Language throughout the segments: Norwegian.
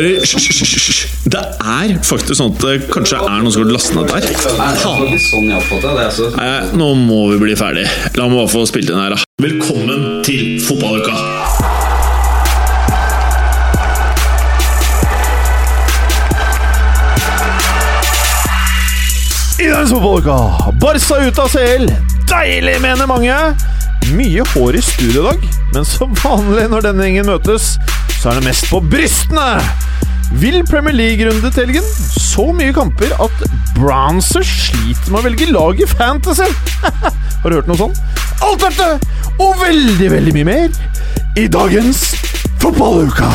hører hysj. Det er faktisk sånn at det kanskje er noen som har lastet ned der. Sånn. Altså. Nei, nå må vi bli ferdig. La meg bare få spilt inn her, da. Velkommen til fotballuka! I dagens fotballuka Barca ut av CL. Deilig, mener mange. Mye hår i studio i dag, men som vanlig når denne gjengen møtes, så er det mest på brystene. Vil Premier League-runde til helgen. Så mye kamper at Bronzer sliter med å velge lag i Fantasy. Har du hørt noe sånt? Alt dette og veldig, veldig mye mer i dagens Fotballuka.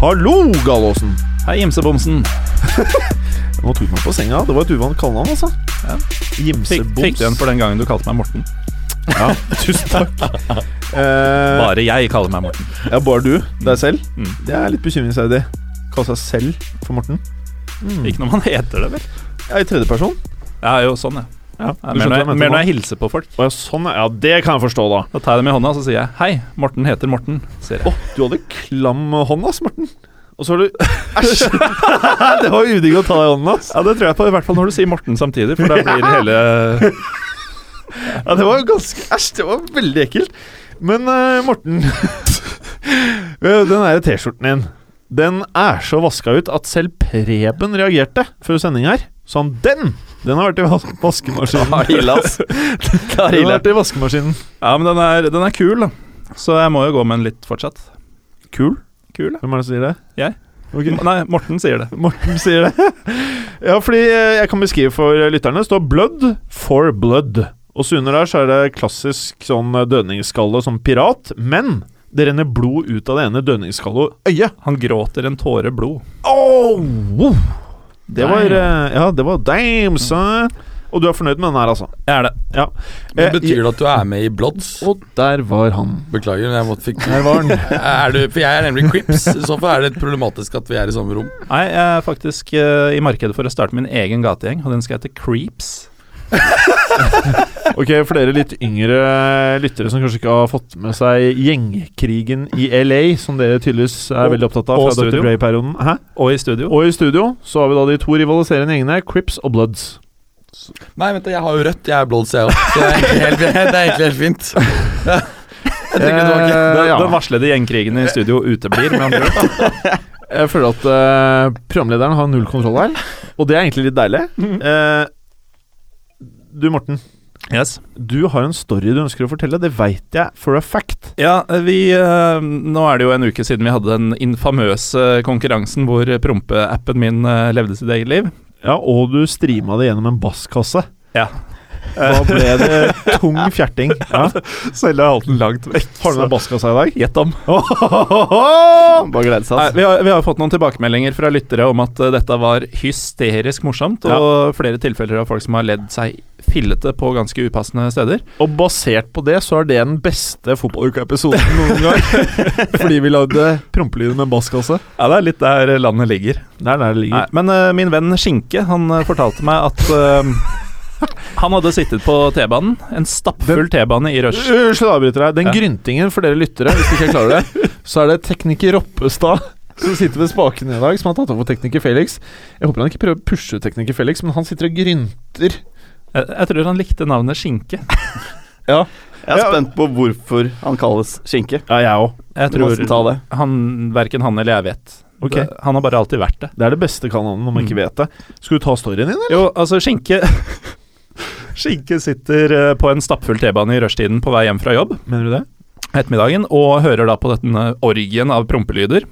Hallo, Gallåsen. Hei, Imsebomsen. Nå tok du meg på senga. Det var et uvant kallenavn, altså. Fikk, Gimseboms. fikk du en for den gangen du kalte meg Morten? Ja, tusen takk. Eh, Bare jeg kaller meg Morten. ja, bare du. Deg selv. Mm. Det er litt bekymringsverdig. Kalle seg selv for Morten. Ikke når man heter det, vel? Ja, I tredjeperson. Ja, jo, sånn, ja. Ja, ja mer, når jeg jeg, mer når jeg hilser på folk. Å, ja, sånn, ja. ja. Det kan jeg forstå, da. Da tar jeg dem i hånda, og så sier jeg 'Hei, Morten heter Morten', sier Å, Oh, du hadde klam hånd, ass, Morten. Og så har du Æsj! det var udigg å ta i hånden, ass. Ja, det tror jeg på, i hvert fall når du sier Morten samtidig, for da blir det hele Ja, det var jo ganske Æsj, det var veldig ekkelt. Men uh, Morten Den derre T-skjorten din Den er så vaska ut at selv Preben reagerte før sending her. Sånn, den! Den har vært i vaskemaskinen. Den har ille, ass. Den har vært i vaskemaskinen. Ja, men den er, den er kul, da. Så jeg må jo gå med den litt fortsatt. Kul. Kul. Hvem er det som sier det? Jeg. Okay. Nei, Morten sier det. Morten sier det. ja, fordi eh, jeg kan beskrive for lytterne. Det står 'blood for blood'. Og så under der så er det klassisk sånn eh, dødningsskalle som pirat. Men det renner blod ut av det ene dødningsskallet og øyet. Han gråter en tåre blod. Oh, wow. Det var eh, Ja, det var damn, son. Og du er fornøyd med den her, altså? Jeg er det. Ja. Men Eh, betyr det at du er med i Bloods? Og der var han. Beklager, men jeg måtte fikk Der var han. er du, For jeg er nemlig Crips. I så fall er det problematisk at vi er i samme rom. Nei, jeg er faktisk uh, i markedet for å starte min egen gategjeng, og den skal hete Creeps. Ok, for dere litt yngre lyttere som kanskje ikke har fått med seg gjengkrigen i LA, som dere tydeligvis er Og- veldig opptatt av og fra Dr. studio. Dre-perioden. Og i studio. Og i studio så har vi da de to rivaliserende gjengene, Crips og Bloods. Nei, vent jeg har jo rødt. Jeg er Bloods, jeg òg. Så det er egentlig helt, det er egentlig helt fint. Ja. Jeg det. Eh, Den, ja. den varslede gjengkrigen i studio uteblir, med andre ord. Jeg føler at uh, programlederen har null kontroll her, og det er egentlig litt deilig. Eh, du, Morten. Yes. Du har en story du ønsker å fortelle. Det veit jeg for a fact. Ja, vi uh, Nå er det jo en uke siden vi hadde den infamøse konkurransen hvor prompeappen min eh, levde sitt eget liv. Ja, Og du streama det gjennom en basskasse. Ja. Da ble det tung fjerting. Ja. Selv har holdt den langt vekk. Har du med basskassa i dag? Gjett om. Bare glede seg. Nei, vi, har, vi har fått noen tilbakemeldinger fra lyttere om at eh, dette var hysterisk morsomt, og flere tilfeller av folk som har ledd seg fillete på ganske upassende steder. Og basert på det, så er det den beste fotballuka-episoden noen gang. Fordi vi lagde prompelyder med basskasse. Ja, det er litt der landet ligger. Det er der det Nei, ligger. men uh, min venn Skinke, han eh, fortalte meg at eh, han hadde sittet på T-banen, en stappfull T-bane i rush. Unnskyld, avbryter deg. Den Ja. gryntingen for dere lyttere, hvis dere ikke klarer det, så er det tekniker Roppestad som sitter ved spaken i dag, som har tatt over tekniker Felix. Jeg håper han ikke prøver å pushe tekniker Felix, men han sitter og grynter. Jeg, jeg tror han likte navnet Skinke. Ja, Jeg er Ja. spent på hvorfor han kalles skinke. ja jeg òg. Jeg tror han, verken han eller jeg vet. Okay. Det, han har bare alltid vært det. Det er det beste kallenavnet når man ikke vet det. Skal du ta storyen din, eller? Jo, altså Skinke Skinke sitter eh, på en stappfull T-bane i rushtiden på vei hjem fra jobb Mener du det? ettermiddagen, og hører da på denne orgien av prompelyder.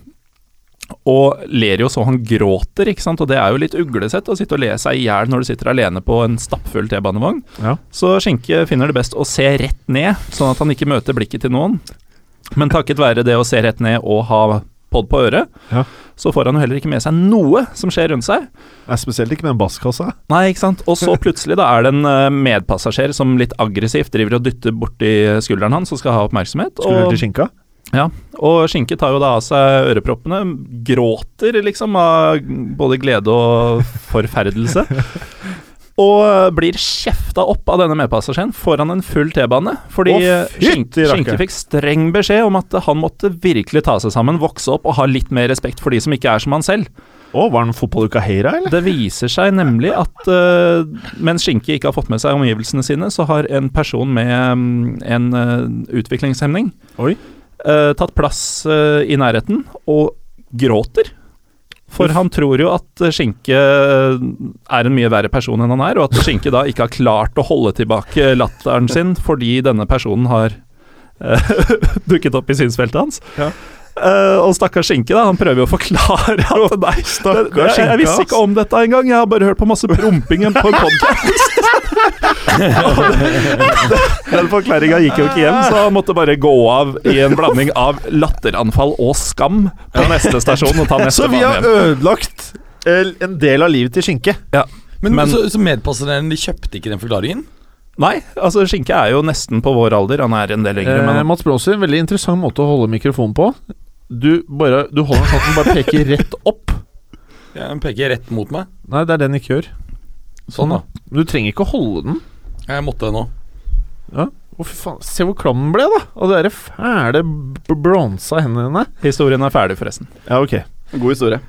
Og ler jo så han gråter, ikke sant, og det er jo litt uglesett å sitte og le seg i hjel når du sitter alene på en stappfull T-banevogn. Ja. Så Skinke finner det best å se rett ned, sånn at han ikke møter blikket til noen. Men takket være det å se rett ned og ha pod på øret, Ja. så får han jo heller ikke med seg noe som skjer rundt seg. Er spesielt ikke med en basskassa. Nei, ikke sant. Og så plutselig da er det en eh, medpassasjer som litt aggressivt driver og dytter borti skulderen hans og skal ha oppmerksomhet. Skulderen til skinka? og Skinke tar jo da av seg øreproppene, gråter liksom av både glede og forferdelse. Og eh, blir kjefta opp av denne medpassasjeren foran en full T-bane. Fordi eh, rakker. Fikk streng beskjed om at han måtte virkelig ta seg sammen, vokse opp og ha litt mer respekt for de som ikke er som han selv. Å, var han fotballuka Heira, eller? Det viser seg nemlig at uh, mens Skinke ikke har fått med seg omgivelsene sine, så har en person med um, en uh, utviklingshemning eh, tatt plass i nærheten og gråter. For han tror jo at eh, Skinke er en mye verre person enn han er, og at Skinke da ikke har klart å holde tilbake latteren sin fordi denne personen har eh, dukket opp i synsfeltet hans. Ja. Eh, og stakkars Skinke, da, han prøver jo å forklare at nei, stakkars jeg, jeg visste ikke om dette engang, jeg har bare hørt på masse promping på en podkast. Den forklaringa gikk jo ikke hjem, så han måtte bare gå av i en blanding av latteranfall og skam på neste stasjon og ta neste Så vi har ødelagt eh, en del av livet til Skinke. Men, Men- så, så medpassasjerene de kjøpte ikke den forklaringen? Nei, altså Skinke er jo nesten på vår alder, han er en del yngre, Eh, men Mats Bronser, veldig interessant måte å holde mikrofonen på. Du, bare, du holder den sånn at den bare peker rett opp. Ja, Den peker rett mot meg. Nei, det er det den ikke gjør. Sånn, da. Men du trenger ikke å holde den. Jeg måtte det nå. Å, fy faen. Se hvor klam den ble, da. Og de der fæle bronsa hendene dine. historien er ferdig, forresten. Ja, ok. God historie.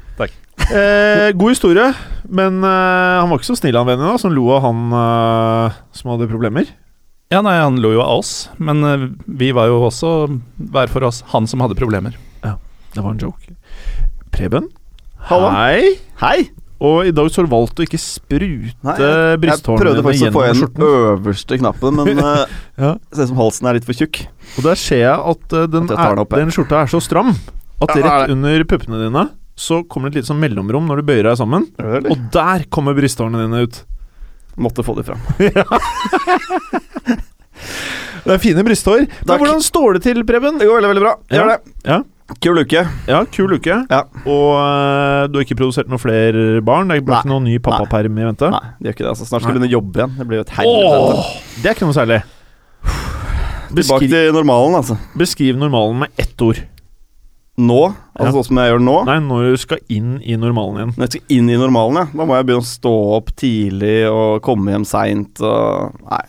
Eh, god historie, men eh, han var ikke så snill han vennen da, som lo av han eh, som hadde problemer. Ja, nei, han lo jo av oss, men eh, vi var jo også hver for oss han som hadde problemer. Det var en joke. Preben? Hallo. Hei. Hei! Og i dag så har du valgt å ikke sprute Nei, jeg, prøvde faktisk å få igjen den øverste knappen, men uh, Ja. ser ut som halsen er litt for tjukk. Og der ser jeg at eh, den, At jeg er, den skjorta er så stram at Ja, rett under puppene dine så kommer det et lite sånn mellomrom når du bøyer deg sammen. Og der kommer brysthårene dine ut. Måtte få det fram. Det er fine brysthår. Men hvordan står det til, Preben? Det går veldig, veldig bra. Ja. Gjør det. Ja. Kul uke. Ja, kul uke. Ja. Og uh, du har ikke produsert noen flere barn? Det er ikke noen ny pappaperm i vente? Nei, det gjør ikke det. altså Snart skal du begynne å jobbe igjen. Det blir jo et helvete. Åh, det er ikke noe særlig. Tilbake til normalen, altså. beskriv normalen med ett ord. Nå, altså Ja. sånn som jeg gjør nå. Nei, når du skal inn i normalen igjen. Når jeg skal inn i normalen, ja, da må jeg begynne å stå opp tidlig og komme hjem seint og Nei,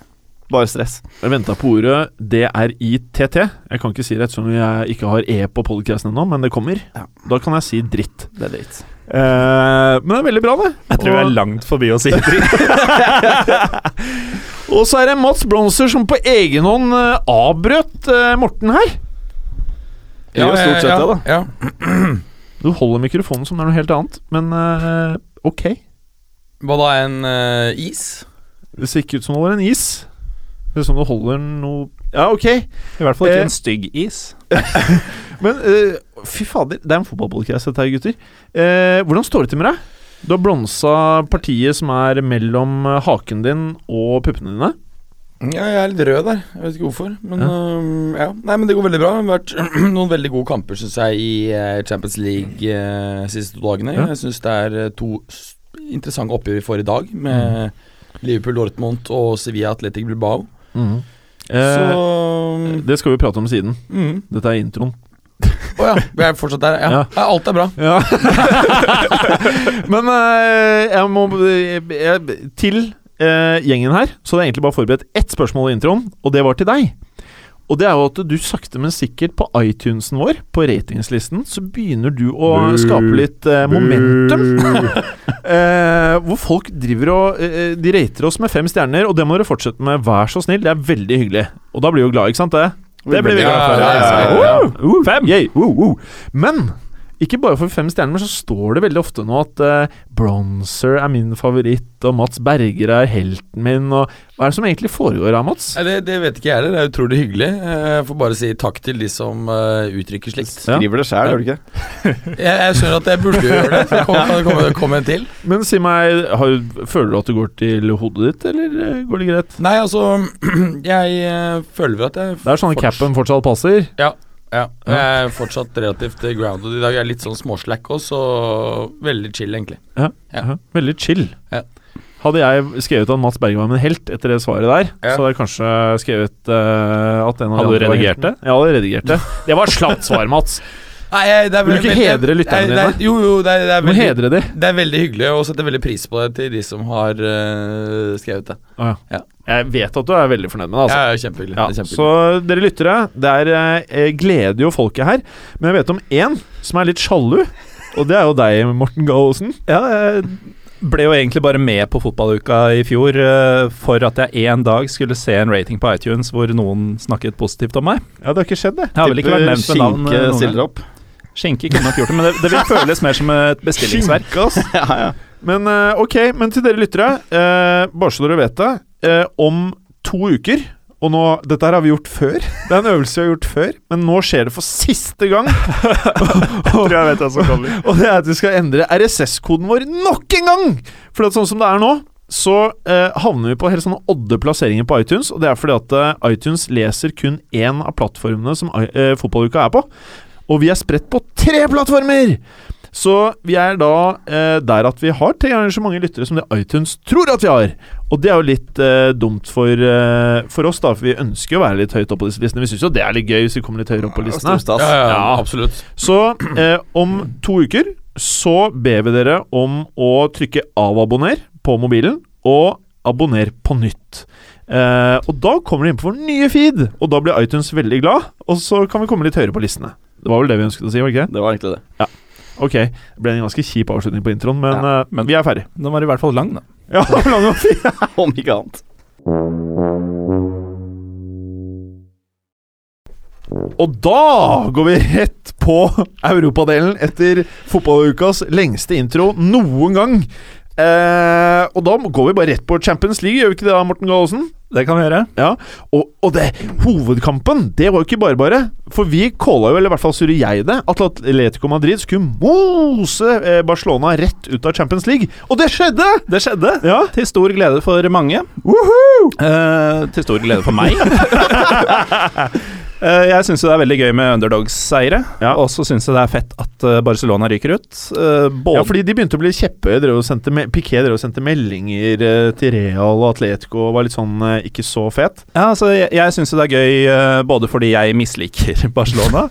bare stress. Jeg venta på ordet DRITT. Jeg kan ikke si det ettersom jeg ikke har E på podcasten ennå, men det kommer. Ja. Da kan jeg si dritt. Det er dritt. Eh, men det er veldig bra, det. Jeg tror vi er langt forbi å si dritt. Og så er det Mats Bronser som på egen hånd eh, avbrøt eh, Morten her. Det ja stort sett det, da. Ja. Du holder mikrofonen som det er noe helt annet, men eh, ok. Hva da, en uh, is? Det ser ikke ut som det var en is. Det er ut som du holder noe Ja, ok. I hvert fall ikke Eh, en stygg is. Men eh, fy fader, det er en fotballpodcast dette her, gutter. Eh, hvordan står det til med deg? Du har blonsa partiet som er mellom eh, haken din og puppene dine. Ja, jeg er litt rød der. Jeg vet ikke hvorfor. Men Ja. øhm, ja. Nei, men det går veldig bra. Det har vært noen veldig gode kamper, syns jeg, i eh, Champions League uh, siste to dagene. Ja. Jeg syns det er eh, to interessante oppgjør vi får i dag, med Liverpool Dortmund og Sevilla Athletic Bilbao. Eh, Så det skal vi prate om siden. mm. Dette er introen. Å ja, vi er fortsatt der. Ja. Ja. ja, alt er bra. Ja. Men eh, jeg må jeg, Til eh, gjengen her så hadde jeg egentlig bare forberedt ett spørsmål i introen, og det var til deg. Og det er jo at du sakte, men sikkert på iTunesen vår, på ratingslisten, så begynner du å skape litt eh, momentum. eh, hvor folk driver og eh, De rater oss med fem stjerner, og det må dere fortsette med, vær så snill. Det er veldig hyggelig. Og da blir vi jo glad, ikke sant? det? Det blir vi glad for. ja, ja, ja. Uh, fem! Yay, uh, uh. Men ikke bare for fem stjerner, men så står det veldig ofte nå at uh, Bronzer er min favoritt, og Mats Berger er helten min, og Hva er det som egentlig foregår her, Mats? Nei, det, det vet ikke jeg heller. Det er utrolig hyggelig. Eh, Jeg får bare si takk til de som uh, uttrykker slikt. Skriver det sjæl, gjør du ikke? Jeg, jeg skjønner at jeg burde gjøre det. Så kom, kom, kom en til. Men si meg, har, føler du at det går til hodet ditt, eller går det greit? Nei, altså Jeg føler at jeg Det er sånn at capen fortsatt passer. Ja. Jeg er fortsatt relativt grounded i dag. Jeg er litt sånn småslack også, og veldig chill, egentlig. Ja. Ja, Veldig chill. Ja. Hadde jeg skrevet at Mats Bergen var min helt etter det svaret der, Ja. så hadde jeg kanskje skrevet uh, at en av de Hadde du redigert det? Ja, jeg hadde redigert det. Det var et slapt svar, Mats. Nei, jeg- det er Vil du veldig- ikke hedre lytterne er- dine? Jo, jo, det er, det er veldig hedre de. Det er veldig hyggelig og setter veldig pris på det til de som har uh, skrevet det. Ja. Jeg vet at du er veldig fornøyd med det. altså Ja, ja, kjempehyggelig. Ja, kjempehyggelig. så dere lyttere, det er, eh, gleder jo folket her. Men jeg vet om én som er litt sjalu, og det er jo deg, Morten Gallosen. Ja, jeg ble jo egentlig bare med på fotballuka i fjor eh, for at jeg en dag skulle se en rating på iTunes hvor noen snakket positivt om meg. Ja, det har ikke skjedd, det. Jeg har vel ikke vært nevnt med navn. Skinke stiller opp. Skinke kunne nok gjort det, men det, det vil føles mer som et bestillingsverk. Skinke, ja, ja. Men eh, ok, men til dere lyttere, eh, bare så dere vet det. eh, om to uker og nå, Dette her har vi gjort før. Det er en øvelse vi har gjort før, men nå skjer det for siste gang. Tror jeg vet kommer. Og det er at vi skal endre RSS-koden vår nok en gang! For at sånn som det er nå, så eh, havner vi på helt sånne odde plasseringer på iTunes. Og det er fordi at eh, iTunes leser kun én av plattformene som eh, fotballuka er på. Og vi er spredt på tre plattformer! Så vi er da eh, der at vi har tre ganger så mange lyttere som det iTunes tror at vi har. Og det er jo litt eh, dumt for, eh, for oss, da, for vi ønsker jo å være litt høyt oppe på disse listene. Vi syns jo det er litt gøy hvis vi kommer litt høyere opp på listene. Ja, ja, Ja. absolutt. Så eh, om to uker så ber vi dere om å trykke avabonner på mobilen, og abonner på nytt. Eh, og da kommer dere inn på vår nye feed, og da blir iTunes veldig glad. Og så kan vi komme litt høyere på listene. Det var vel det vi ønsket å si, var det ikke det? Det var egentlig det. Ok, det ble en ganske kjip avslutning på introen, men, Ja, eh, men- vi er ferdig. Den var i hvert fall lang, da. Ja, lang og fin. Om ikke annet. Og da går vi rett på europadelen etter fotballukas lengste intro noen gang. Eh, og da går vi bare rett på Champions League, gjør vi ikke det da, Morten Gallosen? Det kan vi gjøre. Ja, og, og det hovedkampen, det var jo ikke bare bare. For vi calla jo, eller i hvert fall surrer jeg det, at Atletico Madrid skulle mose eh, Barcelona rett ut av Champions League. Og det skjedde! Det skjedde. Ja. Til stor glede for mange. Eh, til stor glede for meg. Eh, jeg syns det er veldig gøy med underdogs-seiere. Ja. Og så syns jeg det er fett at eh, Barcelona ryker ut. Eh, både Ja, fordi de begynte å bli kjeppe. Piqué Piquet drev og sendte meldinger til Real og Atletico og var litt sånn ikke så fet. Ja, altså, jeg, jeg syns det er gøy både fordi jeg misliker Barcelona,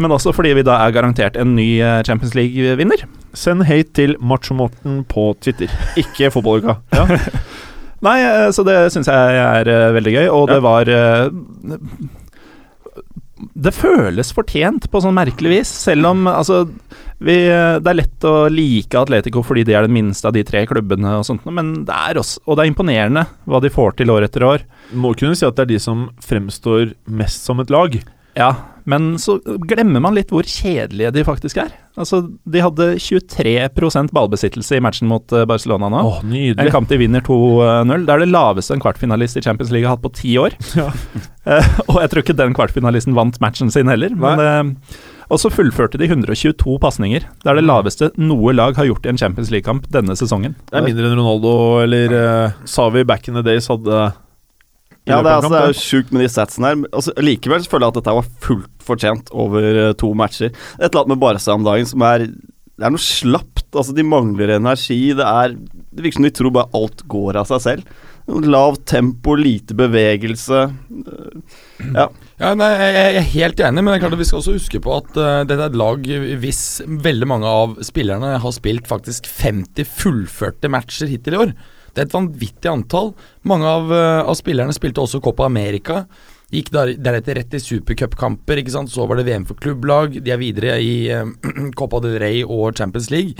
men også fordi vi da er garantert en ny Champions League-vinner. Send hate til Macho-Morten på Twitter, ikke fotballuka. Nei, eh, så det syns jeg er veldig gøy, og det var Det føles fortjent på sånn merkelig vis, selv om altså vi, Det er lett å like Atletico fordi de er den minste av de tre klubbene, og sånt, men det er også Og det er imponerende hva de får til år etter år. Må kunne si at det er de som fremstår mest som et lag. Ja, men så glemmer man litt hvor kjedelige de faktisk er. Altså, De hadde 23% ballbesittelse i matchen mot eh, Barcelona nå. Åh, En kamp de vinner 2-0. Det er det laveste en kvartfinalist i Champions League har hatt på ti år. Ja. Eh, og jeg tror ikke den kvartfinalisten vant matchen sin heller. Men, eh, og så fullførte de 122 pasninger. Det er det laveste noe lag har gjort i en Champions League-kamp denne sesongen. Det er mindre enn Ronaldo eller uh, Savi back in the days hadde Ja, det er, altså, det er jo sjukt med de statsene her. Altså, likevel føler jeg at dette var fullt fortjent over uh, to matcher. Et eller annet med Barca om dagen som er Det er noe slapt. Altså, de mangler energi. Det er Det virker som de tror bare alt går av seg selv. Lavt tempo, lite bevegelse. Eh, Ja. Ja, nei, jeg jeg er helt enig, men det er klart at vi skal også huske på at uh, dette er et lag hvis veldig mange av spillerne har spilt faktisk 50 fullførte matcher hittil i år. Det er et vanvittig antall. Mange av, uh, av spillerne spilte også Copa America. Gikk der, deretter rett i supercupkamper. Så var det VM for klubblag. De er videre i uh, Copa del Rey og Champions League.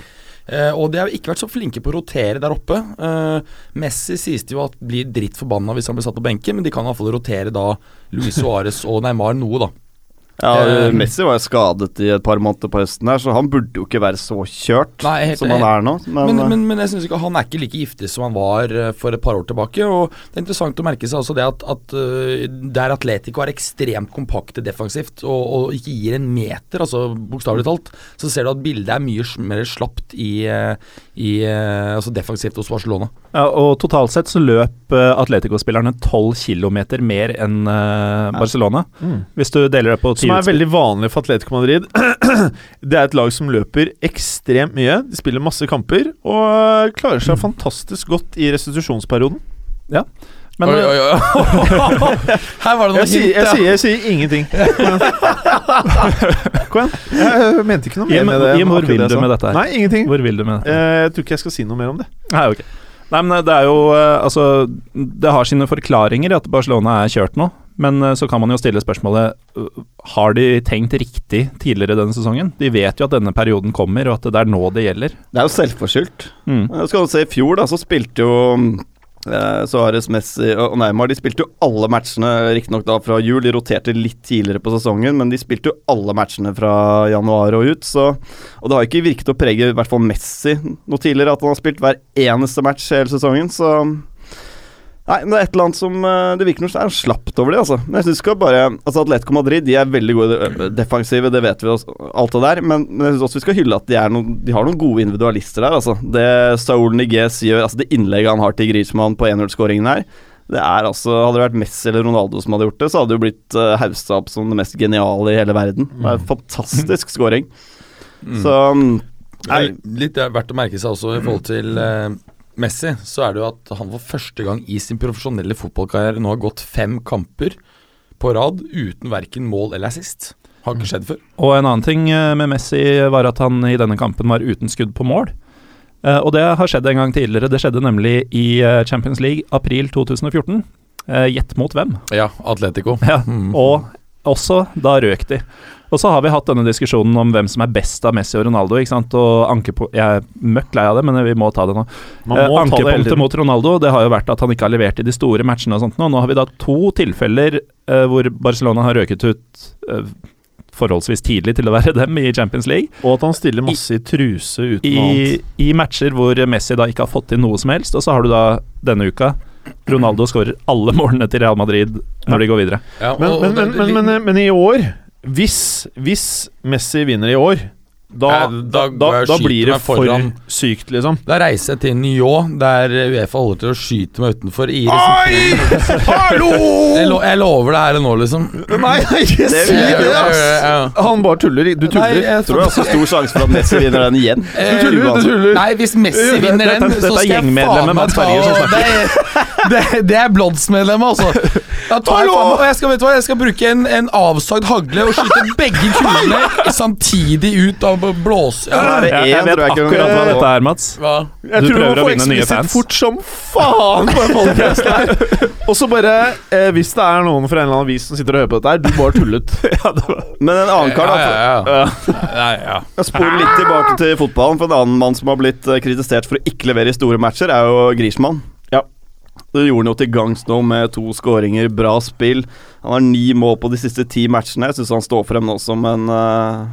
Eh, og de har ikke vært så flinke på å rotere der oppe. Eh, Messi sies det jo at blir dritt forbanna hvis han blir satt på benken, men de kan i hvert fall rotere da Luis Suárez og Neymar noe, da. Ja, Eh, Messi var jo skadet i et par måneder på høsten her, så han burde jo ikke være så kjørt Nei, helt- som han er nå. Men, Men, men, men jeg synes ikke han er ikke like giftig som han var eh, for et par år tilbake. Og det er interessant å merke seg også det at, at eh, der Atletico er ekstremt kompakte defensivt og, og ikke gir en meter, altså bokstavelig talt, så ser du at bildet er mye mer slapt i, eh, i eh, altså defensivt hos Barcelona. Ja, og totalt sett så løp eh, Atletico-spillerne 12 km mer enn eh, Barcelona. Hvis du deler det på ti Som er veldig vanlig for Atletico Madrid. det er et lag som løper ekstremt mye. De spiller masse kamper og øh, klarer seg fantastisk godt i restitusjonsperioden. Men oi, eh, oi, oi. Her var det noe Jeg sier, hint, jeg, ja. sier, jeg sier ingenting. Kom igjen. Jeg mente ikke noe mer med det. Jim, hvor vil du med dette her? Nei, ingenting. hvor vil du med det? Eh, Jeg tror ikke jeg skal si noe mer om det. Nei, ok. Nei, men det er jo eh, Altså, det har sine forklaringer at Barcelona er kjørt nå. Men eh, så kan man jo stille spørsmålet øh, Har de tenkt riktig tidligere denne sesongen? De vet jo at denne perioden kommer, og at det er nå det gjelder. Det er jo selvforskyldt. Mm. Eh, Skal du se, I fjor da, så spilte jo eh, Suárez, Messi og Neymar De spilte jo alle matchene, riktignok da fra jul. De roterte litt tidligere på sesongen, men de spilte jo alle matchene fra januar og ut. Så, og det har ikke virket å prege i hvert fall Messi noe tidligere, at han har spilt hver eneste match hele sesongen. Så Nei, men det er et eller annet som eh, Det virker noe er slapt over det, altså. Men jeg synes skal bare Altså Atletico Madrid de er veldig gode eh, defensive, det vet vi også, alt det der. Men, men jeg syns også vi skal hylle at de, er noen, de har noen gode individualister der, altså. Det Saul Niguez gjør, altså det innlegget han har til Griezmann på 1-0-skåringen her det er altså, Hadde det vært Messi eller Ronaldo som hadde gjort det, så hadde det jo blitt uh, hausta opp som det mest geniale i hele verden. Det er en fantastisk scoring. Mm. Så um, litt er verdt å merke seg også i forhold til eh, Messi, så er det jo at han for første gang i sin profesjonelle fotballkarriere nå har gått fem kamper på rad uten verken mål eller assist. Har ikke skjedd før. Og en annen ting eh, med Messi var at han i denne kampen var uten skudd på mål. Eh, og det har skjedd en gang tidligere. Det skjedde nemlig i eh, Champions League april 2014. Eh, Gjett mot hvem? Ja, Atletico. Ja, Mm. og også da røk de. Og så har vi hatt denne diskusjonen om hvem som er best av Messi og Ronaldo. ikke sant? Og ankepo Jeg er møkk lei av det, men vi må ta det nå. Eh, ankepunktet mot Ronaldo Det har jo vært at han ikke har levert i de store matchene. og sånt Nå Nå har vi da to tilfeller eh, hvor Barcelona har røket ut eh, forholdsvis tidlig til å være dem i Champions League. Og at han stiller masse i truse uten I, annet. I matcher hvor Messi da ikke har fått til noe som helst. Og så har du da denne uka Ronaldo skårer alle målene til Real Madrid når de går videre. Ja, Men, og- men, og men, men, men, men i år hvis, hvis Messi vinner i år, da, da, da da, og blir det for sykt, liksom. Da reiser jeg til Nyon, der Uefa holder til å skyte meg utenfor Iris. Oi! Hallo! Jeg, lo jeg lover det her nå, liksom. Nei, ikke si det! ass. ja. Han bare tuller. Du Nei, tuller. jeg tror det er stor sjanse for at Messi vinner den igjen. Eh, Du tuller, du tuller. Nei, hvis Messi vinner den, så skal jeg faen meg ta og- det, er- det, er Bloods-medlemmet, altså. Jeg, og jeg, skal, vet du hva, jeg skal bruke en, en avsagd hagle og skyte begge kulene samtidig ut av blås... Ja, Jeg, jeg vet jeg ikke akkurat hva dette er, Mats. hva? Jeg Du tror prøver må å få vinne nye eksplisitt fans. fort som faen på her. Og så bare eh, Hvis det er noen fra en eller annen avis som sitter og hører på dette her, du bare tullet. Men en annen kar, da. Ja, ja, ja. Ja. Jeg spoler litt tilbake til fotballen, for en annen mann som har blitt eh, kritisert for å ikke levere i store matcher, er jo Griezmann. Ja. Det gjorde han jo til gangs nå med to skåringer, bra spill. Han har ni mål på de siste ti matchene. Jeg syns han står frem nå som en eh,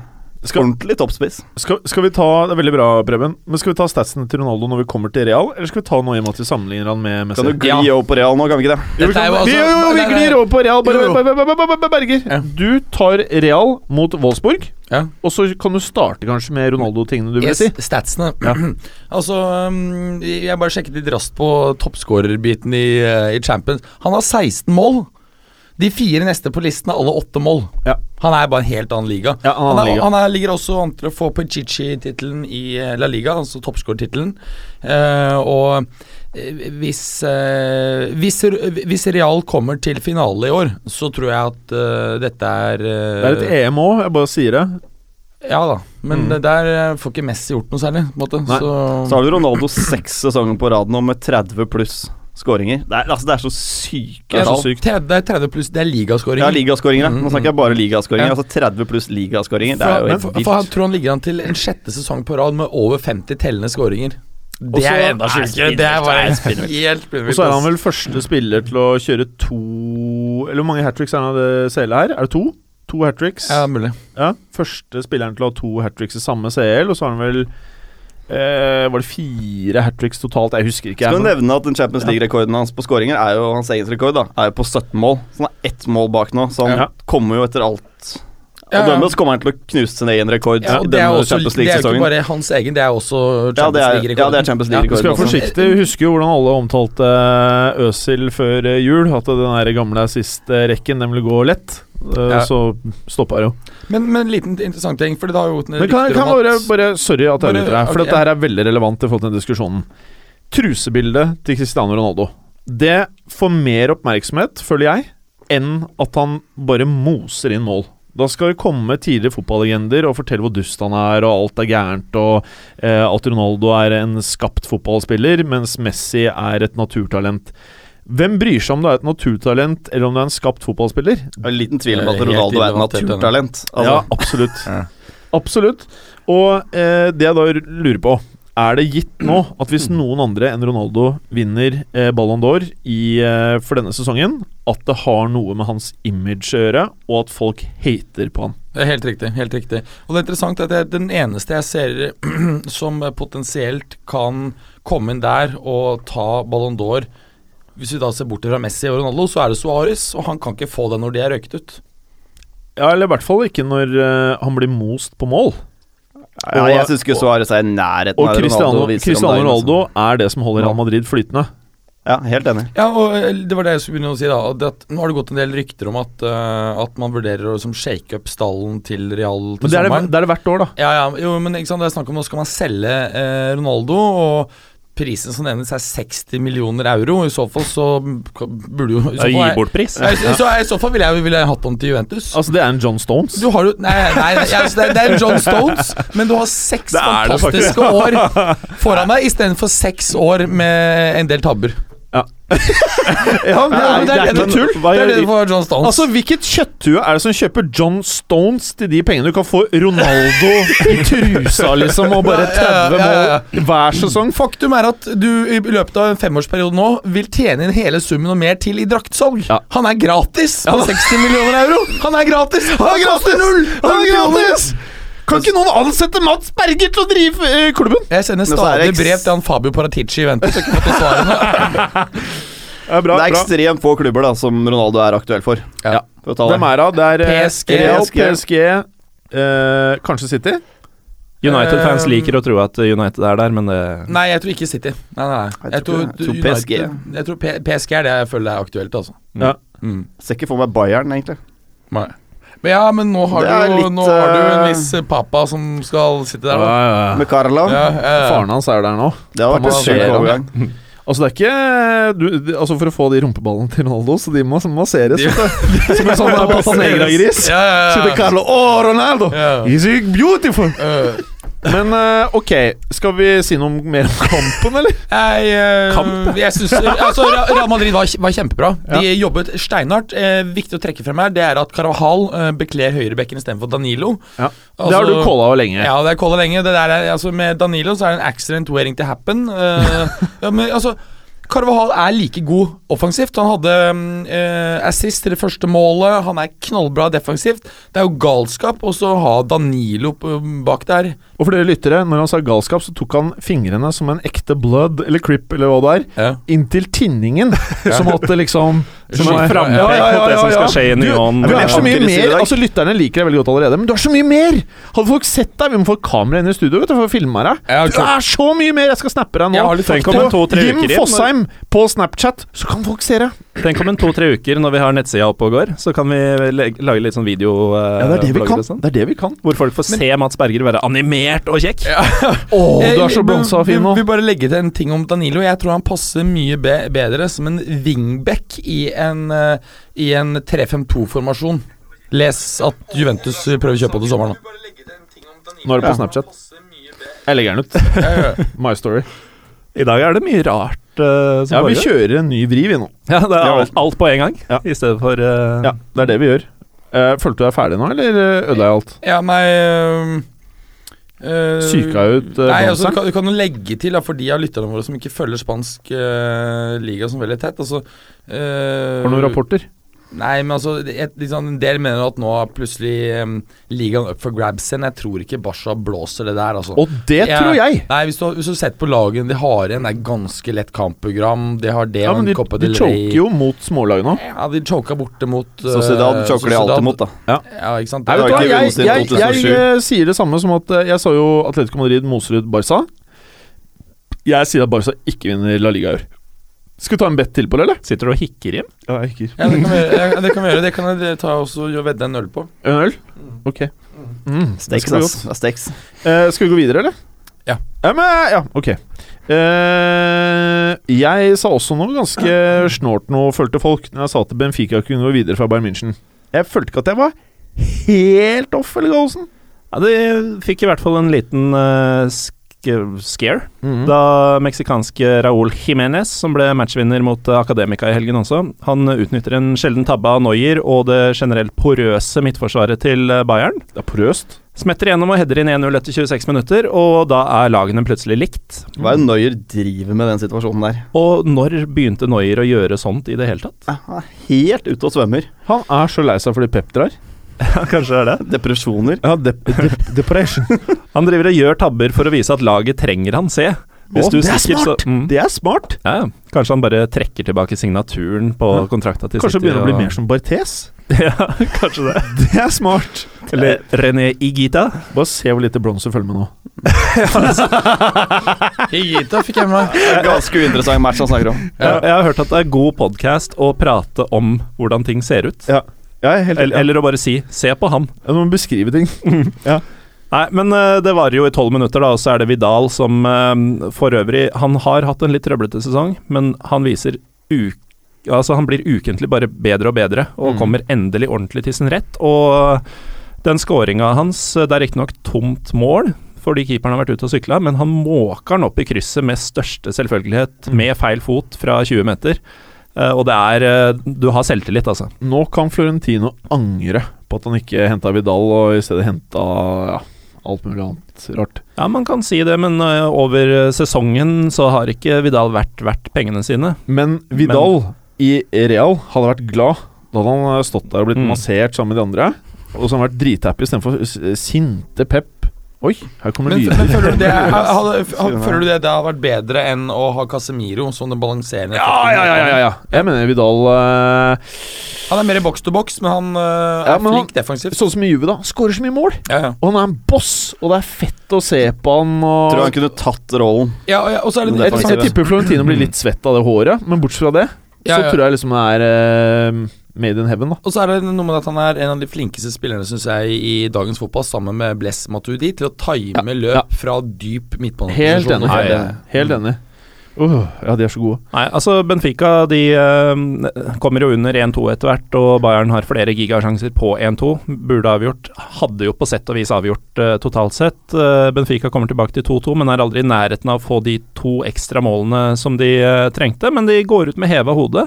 Skal- ordentlig toppspiss. Skal, skal vi ta Det er veldig bra, Preben. Men skal vi ta statsene til Ronaldo når vi kommer til Real, eller skal vi ta noe i og med at vi sammenligner han med Messi? Kan du gli Ja. over på Real nå, kan vi ikke det? Jo, vi, kan, jo altså- vi, jo, vi glir over på Real. Bare, Berger. Du tar Real mot Wolfsburg, Ja. og så kan du starte kanskje med Ronaldo-tingene du vil Yes, si. statsene. altså, um, jeg bare sjekket litt raskt på toppskårerbiten i, uh, i Champions. Han har 16 mål. De fire neste på listen er alle åtte mål. Ja. Han er bare en helt annen liga. Ja, han er han, liga. han er, ligger også an til å få Pichichi-tittelen i eh, La Liga, altså toppskårertittelen. Uh, og eh, hvis, uh, hvis, hvis Real kommer til finale i år, så tror jeg at uh, dette er eh, Det er et EM òg, jeg bare sier det. Ja da, men Mm. der eh, får ikke Messi gjort noe særlig. Så, Så har du Ronaldo seks sesonger på rad nå med 30 pluss skåringer. Det altså, det er så syke Det så tall. Det, 30, det er 30 pluss, det er ligaskåringer. Ja, ligaskåringer. Nå snakker jeg bare ligaskåringer. Ja. Altså 30 pluss ligaskåringer. Det er jo helt for han vilt. tror han ligger an til en sjette sesong på rad med over 50 tellende skåringer. Det Også- er enda sjukere. Det er bare helt Og så er han vel første spiller til å kjøre to Eller hvor mange hat tricks er han av det CL her? Er det to? To hat tricks? Ja, mulig. Ja, første spilleren til å ha to hat tricks i samme CL, og så har han vel eh, Var det fire hat tricks totalt? Jeg husker ikke. Skal jeg, nevne at den Champions League-rekorden hans på skåringer er jo hans egen rekord, da. Er jo på 17 mål. Så han har ett mål bak nå, så han Ja. kommer jo etter alt. Ja, Og ja. så kommer han til å knuse sin egen rekord Ja, det, er også, det er jo ikke bare hans egen, det er også Champions er, League-rekorden. ja, det er Champions Vi skal League-rekorden. være. Vi husker jo hvordan alle omtalte eh, Øsil før eh, jul. At den der gamle assist-rekken den ville gå lett. Eh, Ja. Så stoppa det jo. Men, men en liten interessant ting, for det har jo gått Men kan, kan bare, bare Sorry at jeg avbryter deg, for okay, dette her er veldig relevant i forhold til den diskusjonen. Trusebildet til Cristiano Ronaldo. Det får mer oppmerksomhet, føler jeg, enn at han bare moser inn mål. Da skal det komme tidligere fotballegender og fortelle hvor dust han er, og alt er gærent, og eh, at Ronaldo er en skapt fotballspiller, mens Messi er et naturtalent. Hvem bryr seg om du er et naturtalent, eller om du er en skapt fotballspiller? Jeg er liten tvil om at Ronaldo er et naturtalent. Altså, ja, absolutt. Ja. Absolutt. Og eh, det jeg da lurer på Er det gitt nå at hvis noen andre enn Ronaldo vinner eh, Ballon d'Or eh, for denne sesongen, at det har noe med hans image å gjøre, og at folk hater på han? Det er helt riktig. helt riktig Og det er interessant at det er den eneste jeg ser som potensielt kan komme inn der og ta Ballon d'Or Hvis vi da ser bort fra Messi og Ronaldo, så er det Suárez, og han kan ikke få det når de er røyket ut. Ja, eller i hvert fall ikke når eh, han blir most på mål. Ja, jeg syns ikke Suárez er i nærheten Og av Cristiano, Ronaldo. Cristiano. Ronaldo er det som holder Real Madrid flytende. Ja, helt enig. Ja, og eh, det var det jeg skulle begynne å si. da at, Nå har det gått en del rykter om at, uh, at man vurderer å liksom, shake up stallen til Real til Men det er det, det er det hvert år, da. Ja, ja, jo, men ikke sant, det er snakk om nå skal man selge eh, Ronaldo, og prisen som nevnes er 60 millioner euro. I så fall så burde jo i så Gi bort pris. Ja, i så- I så fall ville jeg, vil jeg hatt den til Juventus. Altså, det er en John Stones. Du har Nei, nei, nei altså, det, er, det er John Stones, men du har seks fantastiske år foran deg istedenfor seks år med en del tabber. Ja, det er, det er ikke noe tull. Det er det du får John Stones. Altså, Hvilket kjøtthue er det som kjøper John Stones til de pengene? Du kan få Ronaldo i trusa, liksom, og bare 30 Ja, ja, ja. mål hver sesong. Faktum er at du i løpet av en femårsperiode nå vil tjene inn hele summen og mer til i draktsalg. Ja. Han er gratis på 60 millioner euro! Han er gratis! Han er gratis! Null! Han er gratis! Kan ikke noen ansette Mats Berger til å drive uh, klubben? Jeg sender er stadig brev til han Fabio Paratici i så Jeg har ikke fått noe. Ja, bra, Det er bra. ekstremt få klubber da som Ronaldo er aktuell for. Ja. For å ta. Hvem er det? Det er eh, PSG. Real, PSG, eh, kanskje City? United-fans Eh, liker å tro at United er der, men det Nei, jeg tror ikke City. Nei, nei, nei. Jeg tror. Jeg tror PSG. United- Jeg tror PSG er det jeg føler er aktuelt, altså. Ja. Mm. Ser ikke for meg Bayern, egentlig. Nei. Men ja, men nå har, du, litt, nå har du en eh, viss pappa som skal sitte der, da. ja. Med Carla. Ja, ja, ja. Faren hans er jo der nå. Det har vært en syk overgang. Altså det er ikke du, de- Altså For å få de rumpeballene til Ronaldo, så de må masseres. De- vet. Som en sånn Patanegra-gris. Ja, ja, ja. Sitter Carlo Å, Ronaldo! Ja. He's beautiful! Øh, Men eh, ok, skal vi si noe mer om kampen, eller? jeg, uh, Kamp, jeg synes, altså, Real Madrid var, var kjempebra. De jobbet steinhardt. Eh, viktig å trekke frem her Det er at Carahal eh, bekler høyrebekken istedenfor Danilo. Ja. Altså- det har du calla lenge. Ja, det er calla lenge. Er, altså, med Danilo så er det en accident waiting to happen. Uh, ja, men altså Carvajal er like god offensivt. Han hadde mm, eh, assist til det første målet. Han er knallbra defensivt. Det er jo galskap å ha Danilo bak der. Og for dere lyttere, når han sa galskap, så tok han fingrene som en ekte blood, eller crip, eller hva det er, Ja. inntil tinningen. Som at liksom som er- mot det som skal skje i Du, Nyon. du er så mye mer. Altså Lytterne liker deg veldig godt allerede, men du er så mye mer! Hadde folk sett deg Vi må få kamera inn i studio vet du, for å filme deg. Du er så mye mer! Jeg skal snappe deg nå. Jim. Fosheim på Snapchat, så kan folk se det. Tenk om en to-tre uker, når vi har nettsida oppe og går, så kan vi lage litt sånn video eh, Ja, det er det vi kan. sånn. Det er det vi kan. Hvor folk får se Mats Berger være animert og kjekk. Å, du er så blonsa og fin nå. Vi vil bare legge til en ting om Danilo. Jeg tror han passer mye be bedre som en wingback i en, uh, i en 3-5-2-formasjon. Les at Juventus prøver å kjøpe til sommeren. Nå er det på Ja. Snapchat. Jeg legger den ut. My story. I dag er det mye rart eh, som Ja, vi foregår. kjører en ny vriv, vi nå. Ja, det er alt, alt på en gang, Ja. i stedet for uh, Ja, det er det vi gjør. Uh, følte du deg ferdig nå, eller ødela jeg alt? Ja, nei Uh, Syka ut uh, Nei, altså, du kan, du kan jo legge til, da, for de av lytterne våre som ikke følger spansk uh, liga som veldig tett altså, uh, Har du noen rapporter? Nei, men altså et, liksom, En del mener at nå er plutselig um, ligaen up for grabs igjen. Jeg tror ikke Basha blåser det der, altså. Og det jeg, tror jeg! Nei, hvis du, hvis du har sett på lagene de har igjen, det er ganske lett kampprogram. De har det Ja, men en de, de choker jo mot smålag nå. Ja, de choka borte mot uh, Sociedad choker de alltid mot, da. Ja, ikke sant. Nei, Det vet du hva, jeg, jeg, jeg, 2007. eh, sier det samme som at eh, jeg sa jo Atletico Madrid moser ut Barca. Jeg sier at Barca ikke vinner La Liga i år. Skal vi ta en bet til på det, eller? Sitter du og hikker, igjen? Ja, jeg hikker. ja, det kan vi. Ja, det kan vi gjøre. Det kan jeg ta også og vedde en øl på. En øl? Ok. Mm, det Steks, ass. Det steks. Eh, skal vi gå videre, eller? Ja. Ja, men, ja ok. Uh, jeg sa også noe ganske snålt nå, følte folk, når jeg sa at Benfica kunne gå videre fra Bayern München. Jeg følte ikke at jeg var helt off, eller Gallosen. Ja, de fikk i hvert fall en liten eh, scare -hmm. da meksikanske Raúl Jiménez, som ble matchvinner mot eh, Academica i helgen også, han utnytter en sjelden tabbe av Noyer og det generelt porøse midtforsvaret til eh, Bayern. Det er porøst. Smetter gjennom og header inn 1-0 etter 26 minutter, og da er lagene plutselig likt. Hva er det Noyer driver med den situasjonen der? Og når begynte Noyer å gjøre sånt i det hele tatt? Han er helt ute og svømmer. Han er så lei seg fordi Pep drar. Kanskje det er det. Depresjoner. Ja, de de depression. Han driver og gjør tabber for å vise at laget trenger han se. Hvis oh, du det er stikker, så- smart! mm. Det er smart! Ja, ja. Kanskje han bare trekker tilbake signaturen på Ja. kontrakta til Kanskje City. begynner å bli mer som Barthes. ja, kanskje det. Det er smart! Eller René Igita. Bare se hvor lite blomster følger med nå. Igita fikk jeg med meg. Ganske uinteressant match han snakker om. Jeg, jeg har hørt at det er god podkast å prate om hvordan ting ser ut. Ja. Er helt Eller, eller å bare si 'se på han'. Du må beskrive ting. Nei, men eh, det varer jo i tolv minutter, da, og så er det Vidal som eh, for øvrig Han har hatt en litt trøblete sesong, men han viser u Altså, han blir ukentlig bare bedre og bedre, og Mm. kommer endelig ordentlig til sin rett. Og den scoringa hans, eh, det er riktignok tomt mål, fordi keeperen har vært ute og sykla, men han måker den opp i krysset med største selvfølgelighet, Mm. med feil fot fra 20 meter. Eh, og det er eh, Du har selvtillit, altså. Nå kan Florentino angre på at han ikke henta Vidal, og i stedet henta ja, alt mulig annet rart. Ja, man kan si det, men eh, over sesongen så har ikke Vidal vært verdt pengene sine. Men Vidal i Real hadde vært glad. Da hadde han stått der og blitt Mm. massert sammen med de andre. Og så hadde han vært drithappy istedenfor sinte Pep. Oi, her kommer Men, det men føler, du det, føler du det det har vært bedre enn å ha Casemiro som den balanserende Ja, ja, ja, ja, ja. Jeg mener Vidal uh... Han er mer box to box, men han uh, Ja, er men han- flink defensivt. Sånn som i Juve, da. Skårer så mye mål. Ja, ja. Og han er en boss, og det er fett å se på han. Og Tror han kunne tatt rollen. Ja, og- ja, og så er det jeg, jeg tipper Florentino blir litt svett av det håret, men bortsett fra det, Ja, så ja. tror jeg liksom det er eh, made in heaven, da. Og så er det noe med at han er en av de flinkeste spillerne synes jeg i dagens fotball, sammen med Bless Matuidi, til å time løp ja. fra dyp midtbaneposisjon. Helt enig. Helt enig. Helt enig. Uh, ja, de er så gode. Nei, altså Benfica de uh, kommer jo under 1-2 etter hvert, og Bayern har flere gigasjanser på 1-2. Burde avgjort. Hadde jo på sett og vis avgjort uh, totalt sett. Eh, Benfica kommer tilbake til 2-2, men er aldri i nærheten av å få de to ekstra målene som de trengte. Men de går ut med heva hode.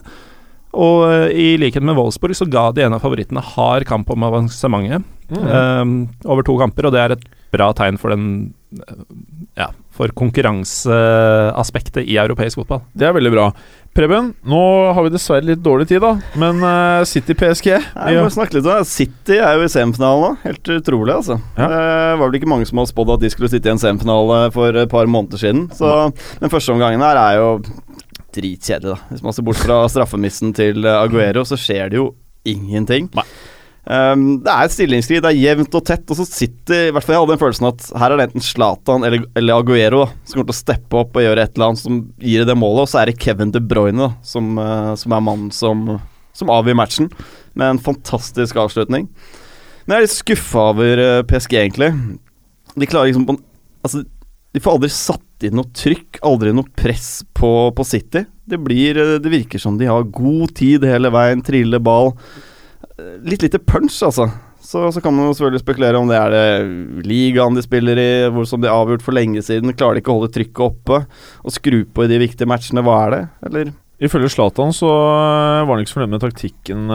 Og eh, i likhet med Wolfsburg så ga de en av favorittene hard kamp om avansementet eh, over to kamper, og det er et bra tegn for den eh, ja, for konkurranseaspektet i europeisk fotball. Det er veldig bra. Preben, nå har vi dessverre litt dårlig tid, da. Men uh, City PSG Nei, vi må snakke litt om det. City er jo i semifinalen nå. Helt utrolig, altså. Ja. Det var vel ikke mange som hadde spådd at de skulle sitte i en semifinale for et par måneder siden. Så den første omgangen her er jo dritkjedelig, da. Hvis man ser bort fra straffemissen til eh, Aguero, så skjer det jo ingenting. Um, det er et stillingskrig, det er jevnt og tett, og så sitter I hvert fall jeg hadde den følelsen at her er det enten Zlatan eller, eller Aguero da, som kommer til å steppe opp og gjøre et eller annet som gir det målet, og så er det Kevin De Bruyne da, som, uh, som er mannen som, som avgjør matchen med en fantastisk avslutning. Men jeg er litt skuffa over eh, PSG, egentlig. De klarer liksom på en- Altså, de får aldri satt inn noe trykk, aldri noe press på, på City. Det blir eh, Det virker som de har god tid hele veien, triller ball. Eh, Litt lite punch, altså. Så, så kan man selvfølgelig spekulere om det er det ligaen de spiller i, hvor som de har avgjort for lenge siden. Klarer de ikke å holde trykket oppe og skru på i de viktige matchene? Hva er det? Eller Ifølge Zlatan så eh, var han ikke så fornøyd med taktikken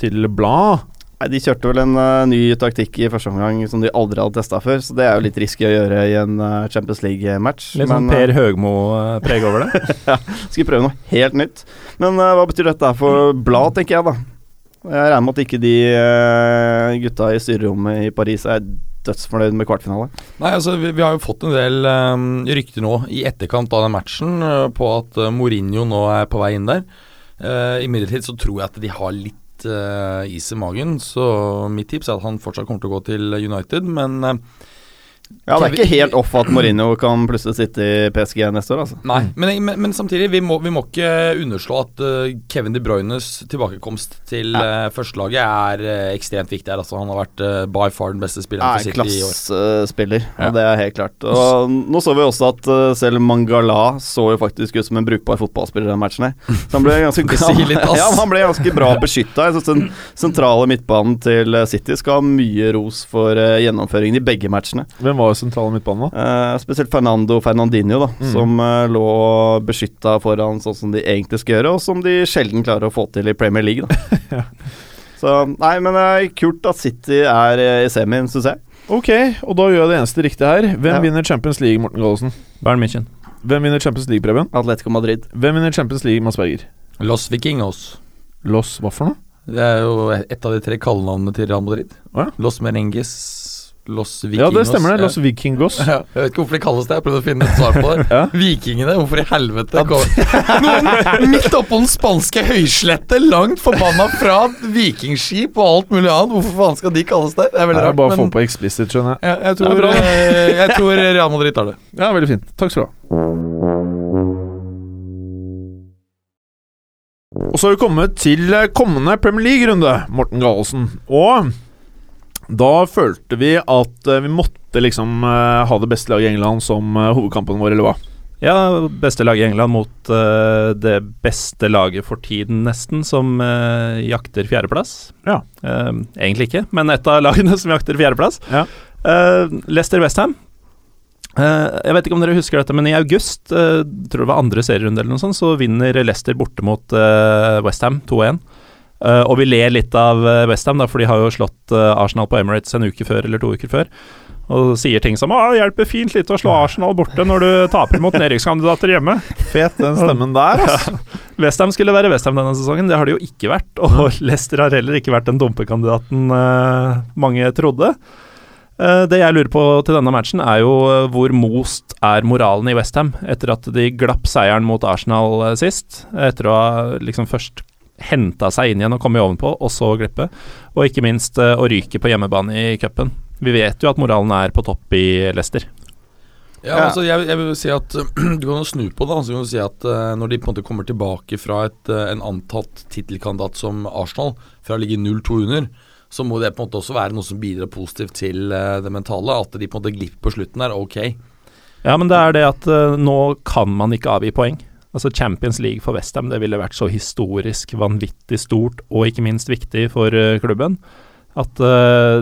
til Blad. Nei, De kjørte vel en uh, ny taktikk i første omgang som de aldri hadde testa før, så det er jo litt risky å gjøre i en uh, Champions League-match. Litt sånn Per Høgmo-preg over det. ja, skal prøve noe helt nytt. Men uh, hva betyr dette for Blad, tenker jeg, da? Jeg regner med at ikke de eh, gutta i styrerommet i Paris er dødsfornøyd med kvartfinale. Nei, altså vi, vi har jo fått en del um, rykter nå i etterkant av den matchen uh, på at uh, Mourinho nå er på vei inn der. Uh, Imidlertid så tror jeg at de har litt eh, is i magen, så mitt tips er at han fortsatt kommer til å gå til United, men eh, Ja, det er ikke helt off at Mourinho kan plutselig sitte i PSG neste år, altså. Nei, men, men, men samtidig, vi må, vi må ikke underslå at uh, Kevin De Bruynes tilbakekomst til uh, førstelaget er uh, ekstremt viktig her. Altså, han har vært by far den beste spilleren for City i år. klassespiller, Ja. og det er helt klart. Og nå så vi også at selv Mangala så jo faktisk ut som en brukbar fotballspiller i den matchen her. Så han ble ganske, litt, ja, han ble ganske bra beskytta. Den sentrale midtbanen til City skal ha mye ros for gjennomføringen i begge matchene. Hvem var sentrale midtbanen, da? Eh, spesielt Fernando Fernandinho, da, Mm. som uh, lå beskytta foran sånn som de egentlig skal gjøre, og som de sjelden klarer å få til i Premier League. Da. Så nei, men det er kult at City er eh, i semien, syns jeg. Ok, og da gjør jeg det eneste riktige her. Hvem Ja. vinner Champions League, Morten Gallosen? Bayern München. Hvem vinner Champions League, Preben? Atletico Madrid. Hvem vinner Champions League, Mads Berger? Los Vikingos. Los hva for noe? Det er jo et av de tre kallenavnene til Real Madrid. Oh, ja. Los Merengues, Los Vikingos Ja, det stemmer det. Los Vikingos. Ja, jeg vet ikke hvorfor de kalles det. Jeg prøvde å finne et svar på det. Ja. Vikingene, hvorfor i helvete kom Noen midt oppå den spanske høyslettet, langt forbanna fra vikingskip og alt mulig annet. Hvorfor faen skal de kalles det? Det er veldig rart. bare men... få på explicit, skjønner jeg. jeg, jeg, tror, eh, jeg tror Real Madrid tar det. Ja, veldig fint. Takk skal du ha. Og så har vi kommet til eh, kommende Premier League-runde, Morten Gallosen. Og da følte vi at eh, vi måtte liksom eh, ha det beste laget i England som eh, hovedkampen vår, eller hva? Ja, beste laget i England mot uh, det beste laget for tiden, nesten, som uh, jakter fjerdeplass. Ja. Uh, egentlig ikke, men et av lagene som jakter fjerdeplass. Ja. Leicester Westham. Jeg vet ikke om dere husker dette, men i august, tror det var andre serierunde eller noe sånt, så vinner Leicester borte mot uh, Westham 2-1. Uh, og vi ler litt av uh, Westham, for de har jo slått uh, Arsenal på Emirates en uke før eller to uker før. Og sier ting som 'Å, hjelper fint litt å slå Arsenal borte når du taper mot nedrykkskandidater hjemme'. Fet den stemmen der, altså. Westham skulle være Westham denne sesongen, det har de jo ikke vært. Og Leicester har heller ikke vært den dumpekandidaten uh, mange trodde. Eh, det jeg lurer på til denne matchen, er jo eh, hvor most er moralen i Westham etter at de glapp seieren mot Arsenal eh, sist. Etter å ha liksom først henta seg inn igjen og kommet ovenpå, og så glippe. Og ikke minst eh, å ryke på hjemmebane i cupen. Vi vet jo at moralen er på topp i Leicester. Ja, Ja. altså jeg, jeg vil si at Du kan jo snu på det. Altså, du kan jo si at uh, Når de på en måte kommer tilbake fra et, uh, en antatt tittelkandidat som Arsenal, fra å ligge 0-2 under, så må det på en måte også være noe som bidrar positivt til uh, det mentale. At de på en måte glipper på slutten der, ok. Ja, men det er det at nå kan man ikke avgi poeng. Altså Champions League for Westham, det ville vært så historisk vanvittig stort og ikke minst viktig for eh, klubben. At eh,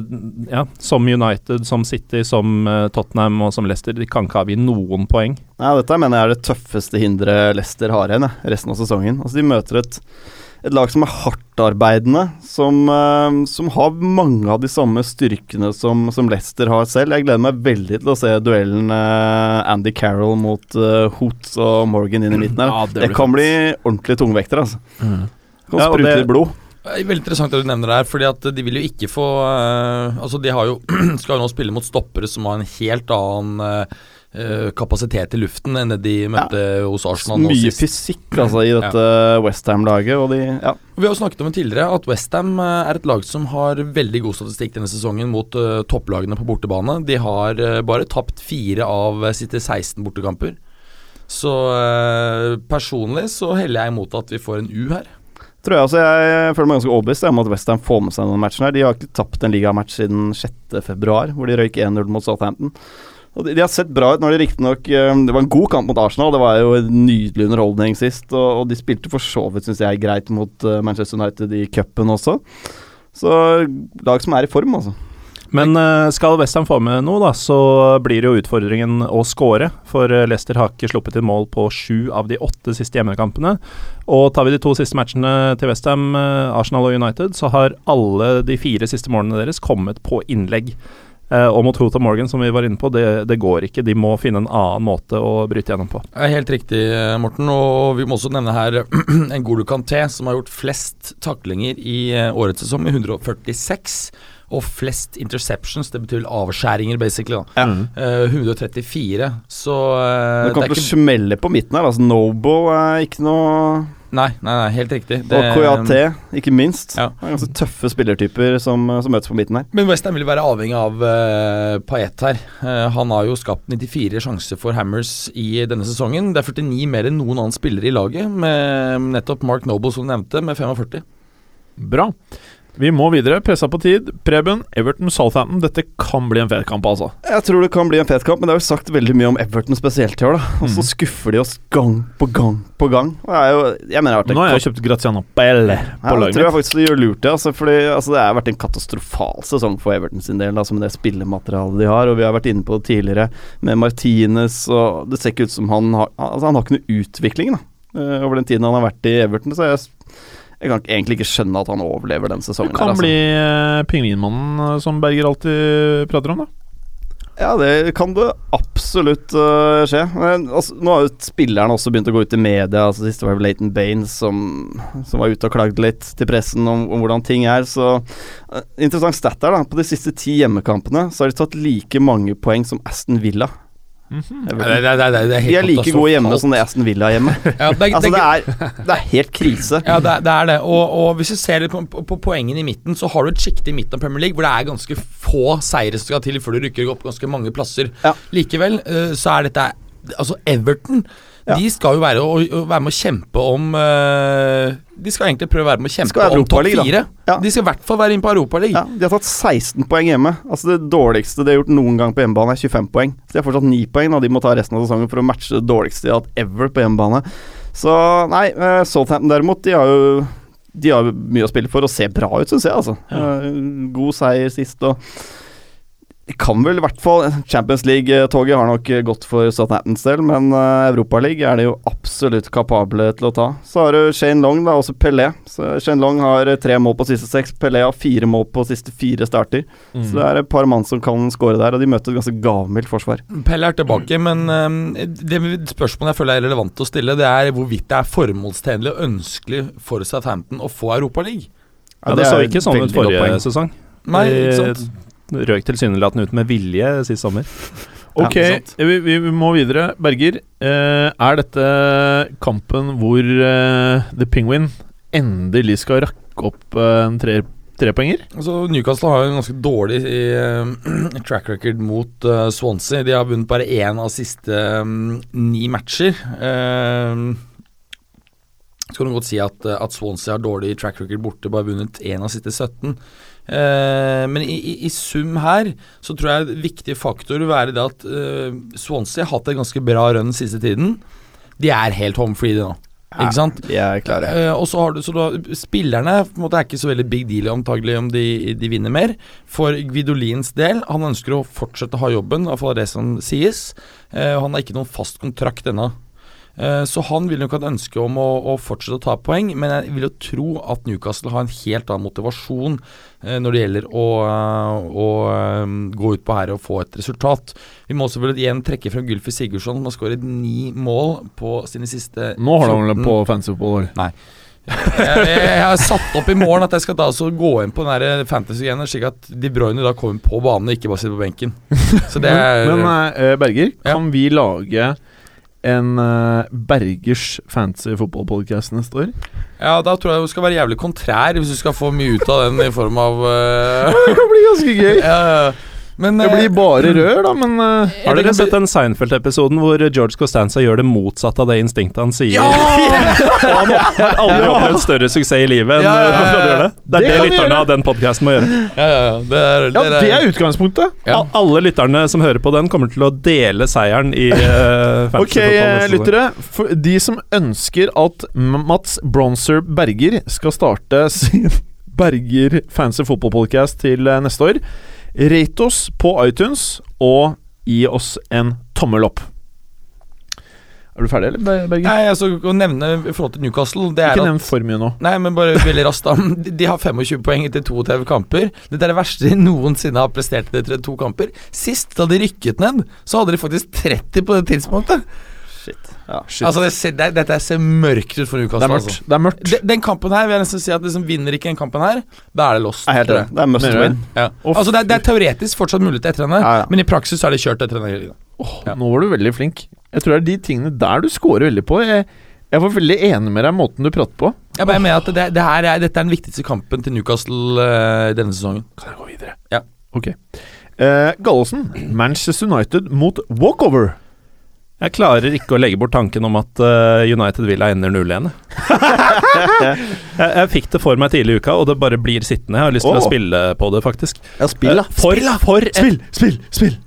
ja, som United, som City, som eh, Tottenham og som Leicester, de kan ikke avgi noen poeng. Nei, Dette mener jeg er det tøffeste hinderet Leicester har igjen resten av sesongen. Altså De møter et, et lag som er hardtarbeidende, som, eh, som har mange av de samme styrkene som, som Leicester har selv. Jeg gleder meg veldig til å se duellen eh, Andy Carroll mot uh, Hoots og Morgan inn i midten her. Ja, det det, kan kan bli ordentlig tungvekter, altså. Kan Ja, sprute det- litt blod. Veldig interessant at du nevner det her, fordi at de vil jo ikke få eh, Altså, de har jo skal jo nå spille mot stoppere som har en helt annen eh, eh, kapasitet i luften enn det de møtte hos Arsenal nå Mye fysikk altså i dette Westham-laget, de Ja. Vi har jo snakket om det tidligere at Westham er et lag som har veldig god statistikk denne sesongen mot uh, topplagene på bortebane. De har uh, bare tapt fire av uh, sitt 16 bortekamper. Så eh, personlig så heller jeg imot at vi får en U her. Tror jeg, altså, jeg føler meg ganske overbevist om at Westham får med seg denne matchen. her De har ikke tapt en ligamatch siden 6.2, hvor de røyk 1-0 mot Southampton. Og de, de har sett bra ut når de riktignok uh, Det var en god kamp mot Arsenal, det var jo en nydelig underholdning sist. Og, og de spilte for så vidt, syns jeg, greit mot eh, Manchester United i cupen også. Så lag som er i form, altså. Men eh, skal Westham få med noe, da, så blir det jo utfordringen å score. For eh, Leicester har ikke sluppet inn mål på sju av de åtte siste hjemmekampene. Og tar vi de to siste matchene til Westham, Arsenal og United, så har alle de fire siste målene deres kommet på innlegg. Eh, og mot Hota Morgan, som vi var inne på, det, det går ikke. De må finne en annen måte å bryte gjennom på. Helt riktig, eh, Morten. Og vi må også nevne her en Golo Kanté, som har gjort flest taklinger i eh, årets sesong, med 146. Og flest interceptions, det betyr avskjæringer, basically. da Eh, 134. Så uh, Det kommer det er til å ikke smelle på midten her. Altså Noble er ikke noe Nei, nei, nei, helt riktig. Det- Og KJT, ikke minst. Ja. Det er ganske tøffe spillertyper som, som møtes på midten her. Men Westham vil være avhengig av uh, Paet her. Uh, han har jo skapt 94 sjanser for Hammers i denne sesongen. Det er 49 mer enn noen annen spiller i laget, med nettopp Mark Noble som du nevnte, med 45. Bra. Vi må videre. Pressa på tid. Preben, Everton, Southampton. Dette kan bli en fet kamp, altså. Jeg tror det kan bli en fet kamp, men det er jo sagt veldig mye om Everton spesielt i år. da Og så skuffer de oss gang på gang på gang. Er jo, jeg mener jeg Nå har jeg kjøpt Graziano Pelle på laget laget tror jeg faktisk de gjør lurt i. Altså, fordi altså, det har vært en katastrofal sesong for Everton sin del, altså, med det spillematerialet de har. Og vi har vært inne på det tidligere med Martinez, og det ser ikke ut som han har Altså, han har ikke noe utvikling da eh, over den tiden han har vært i Everton. Så jeg, jeg kan egentlig ikke skjønne at han overlever den Det Du kan her, altså. bli eh, pingvinmannen eh, som Berger alltid prater om, da. Ja, det kan det absolutt uh, skje. Men, altså, nå har jo spillerne også begynt å gå ut i media. Altså, siste var det Leighton Baines som, som var ute og klagde litt til pressen om, om hvordan ting er. Så uh, Interessant stat der, da. På de siste ti hjemmekampene så har de tatt like mange poeng som Aston Villa. Mhm. -hmm. Det, det, det, det, det er helt de er like gode hjemme som det Aston Villa hjemme. Ja, det, er- Altså, er- det er helt krise. Ja, det, er- det er det. Og, og hvis du ser litt på, på, på poengene i midten, så har du et sjikte i midten av Premier League hvor det er ganske få seire som skal til før du rykker opp ganske mange plasser. Ja. Likevel eh, så er dette Altså, Everton Ja. De skal jo være, å, å være med å kjempe om uh, De skal egentlig prøve å være med å kjempe om topp fire. Ja. De skal i hvert fall være inne på Europaligaen. Ja, de har tatt 16 poeng hjemme. Altså Det dårligste de har gjort noen gang på hjemmebane, er 25 poeng. Så de har fortsatt 9 poeng, og de må ta resten av sesongen for å matche det dårligste de har hatt ever på hjemmebane. Så nei, uh, Southampton derimot, de har jo De har mye å spille for og ser bra ut, syns jeg. altså Eh, God seier sist og kan vel i hvert fall Champions League-toget har nok eh, gått for Southamptons del, men uh, Europaliga er de jo absolutt kapable til å ta. Så har du Shane Long, da, også Pelé. Så Shane Long har eh, tre mål på siste seks. Pelé har fire mål på siste fire starter. Mm. Så det er et par mann som kan skåre der, og de møter et ganske gavmildt forsvar. Pelle er tilbake, men um, det spørsmålet jeg føler er relevant å stille, det er hvorvidt det er formålstjenlig og ønskelig for Southampton å få Europaligaen. Ja, det, er så ikke sånn ut forrige sesong. Nei, ikke sant? Røk tilsynelatende ut med vilje sist sommer. Ok, Ja, vi, vi vi må videre. Berger, eh, er dette kampen hvor eh, The Penguin endelig skal rakke opp eh, en tre, trepoenger? Altså, Newcastle har jo en ganske dårlig eh, track record mot uh, Swansea. De har vunnet bare én av siste um, ni matcher. Uh, så kan du godt si at, eh, at Swansea har dårlig track record borte, bare vunnet én av siste 17. Eh, men i, i, i sum her så tror jeg en viktig faktor vil være det at eh, Swansea har hatt en ganske bra run den siste tiden. De er helt home free nå, ikke sant? De er klare. Uh, og så har du, så da, Spillerne på en måte er ikke så veldig big deal antagelig om de, de vinner mer. For Gvidolins del, han ønsker å fortsette å ha jobben, iallfall det som sies. Uh, han har ikke noen fast kontrakt ennå. Eh, så han vil nok ha et ønske om å, å fortsette å ta poeng, men jeg vil jo tro at Newcastle har en helt annen motivasjon eh, når det gjelder å, eh, å gå ut på her og få et resultat. Vi må selvfølgelig igjen trekke frem Gylfi Sigurdsson, som har skåret ni mål på sine siste Nå har han vel 14 på Nei. jeg, jeg, jeg har satt opp i morgen at jeg skal da altså gå inn på den der fantasy-greiene, slik at De Bruyne da kommer på banen og ikke bare sitter på benken. Så det er Men eh, Berger, Ja. kan vi lage en uh, Bergers fancy fotballpodcast neste år? Ja, da tror jeg du skal være jævlig kontrær hvis du skal få mye ut av den i form av uh... Det kan bli ganske gøy. ja, ja. Men Det eh, blir bare rør, da, men uh, Har dere sett den Seinfeld-episoden hvor George Costanza gjør det motsatte av det instinktet han sier? Ja! Han har aldri opplevd større suksess i livet enn Ja, ja, ja, gjøre det. Det Det er det, det lytterne av den podkasten må gjøre. ja, ja, er, Det er, Ja, det er utgangspunktet. Ja. Alle lytterne som hører på den, kommer til å dele seieren i uh, Ok, eh, lyttere. For de som ønsker at Mats Bronzer Berger skal starte sin Berger Fancy Fotballpodcast til eh, neste år, rate oss på iTunes og gi oss en tommel opp. Er du ferdig, eller, Ber- Berger? Nei, altså Å nevne i forhold til Newcastle Det er Ikke nevn for mye nå. Nei, men bare veldig raskt da De har 25 poeng etter 32 kamper Dette er det verste de noensinne har prestert etter to kamper Sist da de rykket ned Så hadde de faktisk 30 på det tidspunktet. Ja. Altså det ser, det, Dette ser mørkt ut for det Newcastle er mørkt. altså. Det er mørkt. Den, den kampen her vil jeg nesten si at liksom vinner ikke den kampen her Da er det lost Jeg enig. Det er must win. ja. Altså det er, det er teoretisk fortsatt mulighet etter henne Ja, ja. Men i praksis er det kjørt etter henne Ja. Nå var du veldig flink. Jeg tror det er de tingene der du scorer veldig på. Jeg, Jeg var veldig enig med deg i måten du prater på. Jeg bare mener at det, det her er, dette er den viktigste kampen til Newcastle uh, denne sesongen. Kan jeg gå videre? Ja. Ok. Uh, Gallosen, Manchester United mot walkover. Jeg klarer ikke å legge bort tanken om at uh, United Villa ender 0-1. jeg, jeg fikk det for meg tidlig i uka, og det bare blir sittende. Jeg har lyst til oh. å spille på det, faktisk. Ja, spill, da. Eh, For, for et Spill, spill, spill!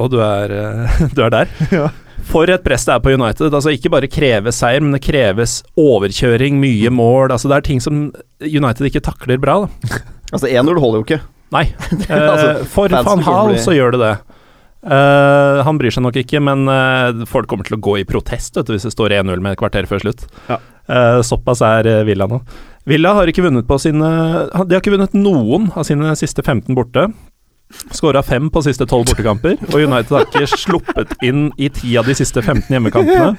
Og du er, uh, du er der. Ja. For et press det er på United. Altså Ikke bare kreves seier, men det kreves overkjøring, mye mål. Altså Det er ting som United ikke takler bra. Da. Altså, 1-0 holder jo ikke. Nei. Eh, for van Hal så gjør det det. Eh, han bryr seg nok ikke, men uh, folk kommer til å gå i protest vet du, hvis det står 1-0 med et kvarter før slutt. Ja. Uh, såpass er Villa nå. Villa har ikke vunnet på sine De har ikke vunnet noen av sine siste 15 borte. Skåra fem på siste tolv bortekamper, og United har ikke sluppet inn i ti av de siste 15 hjemmekampene.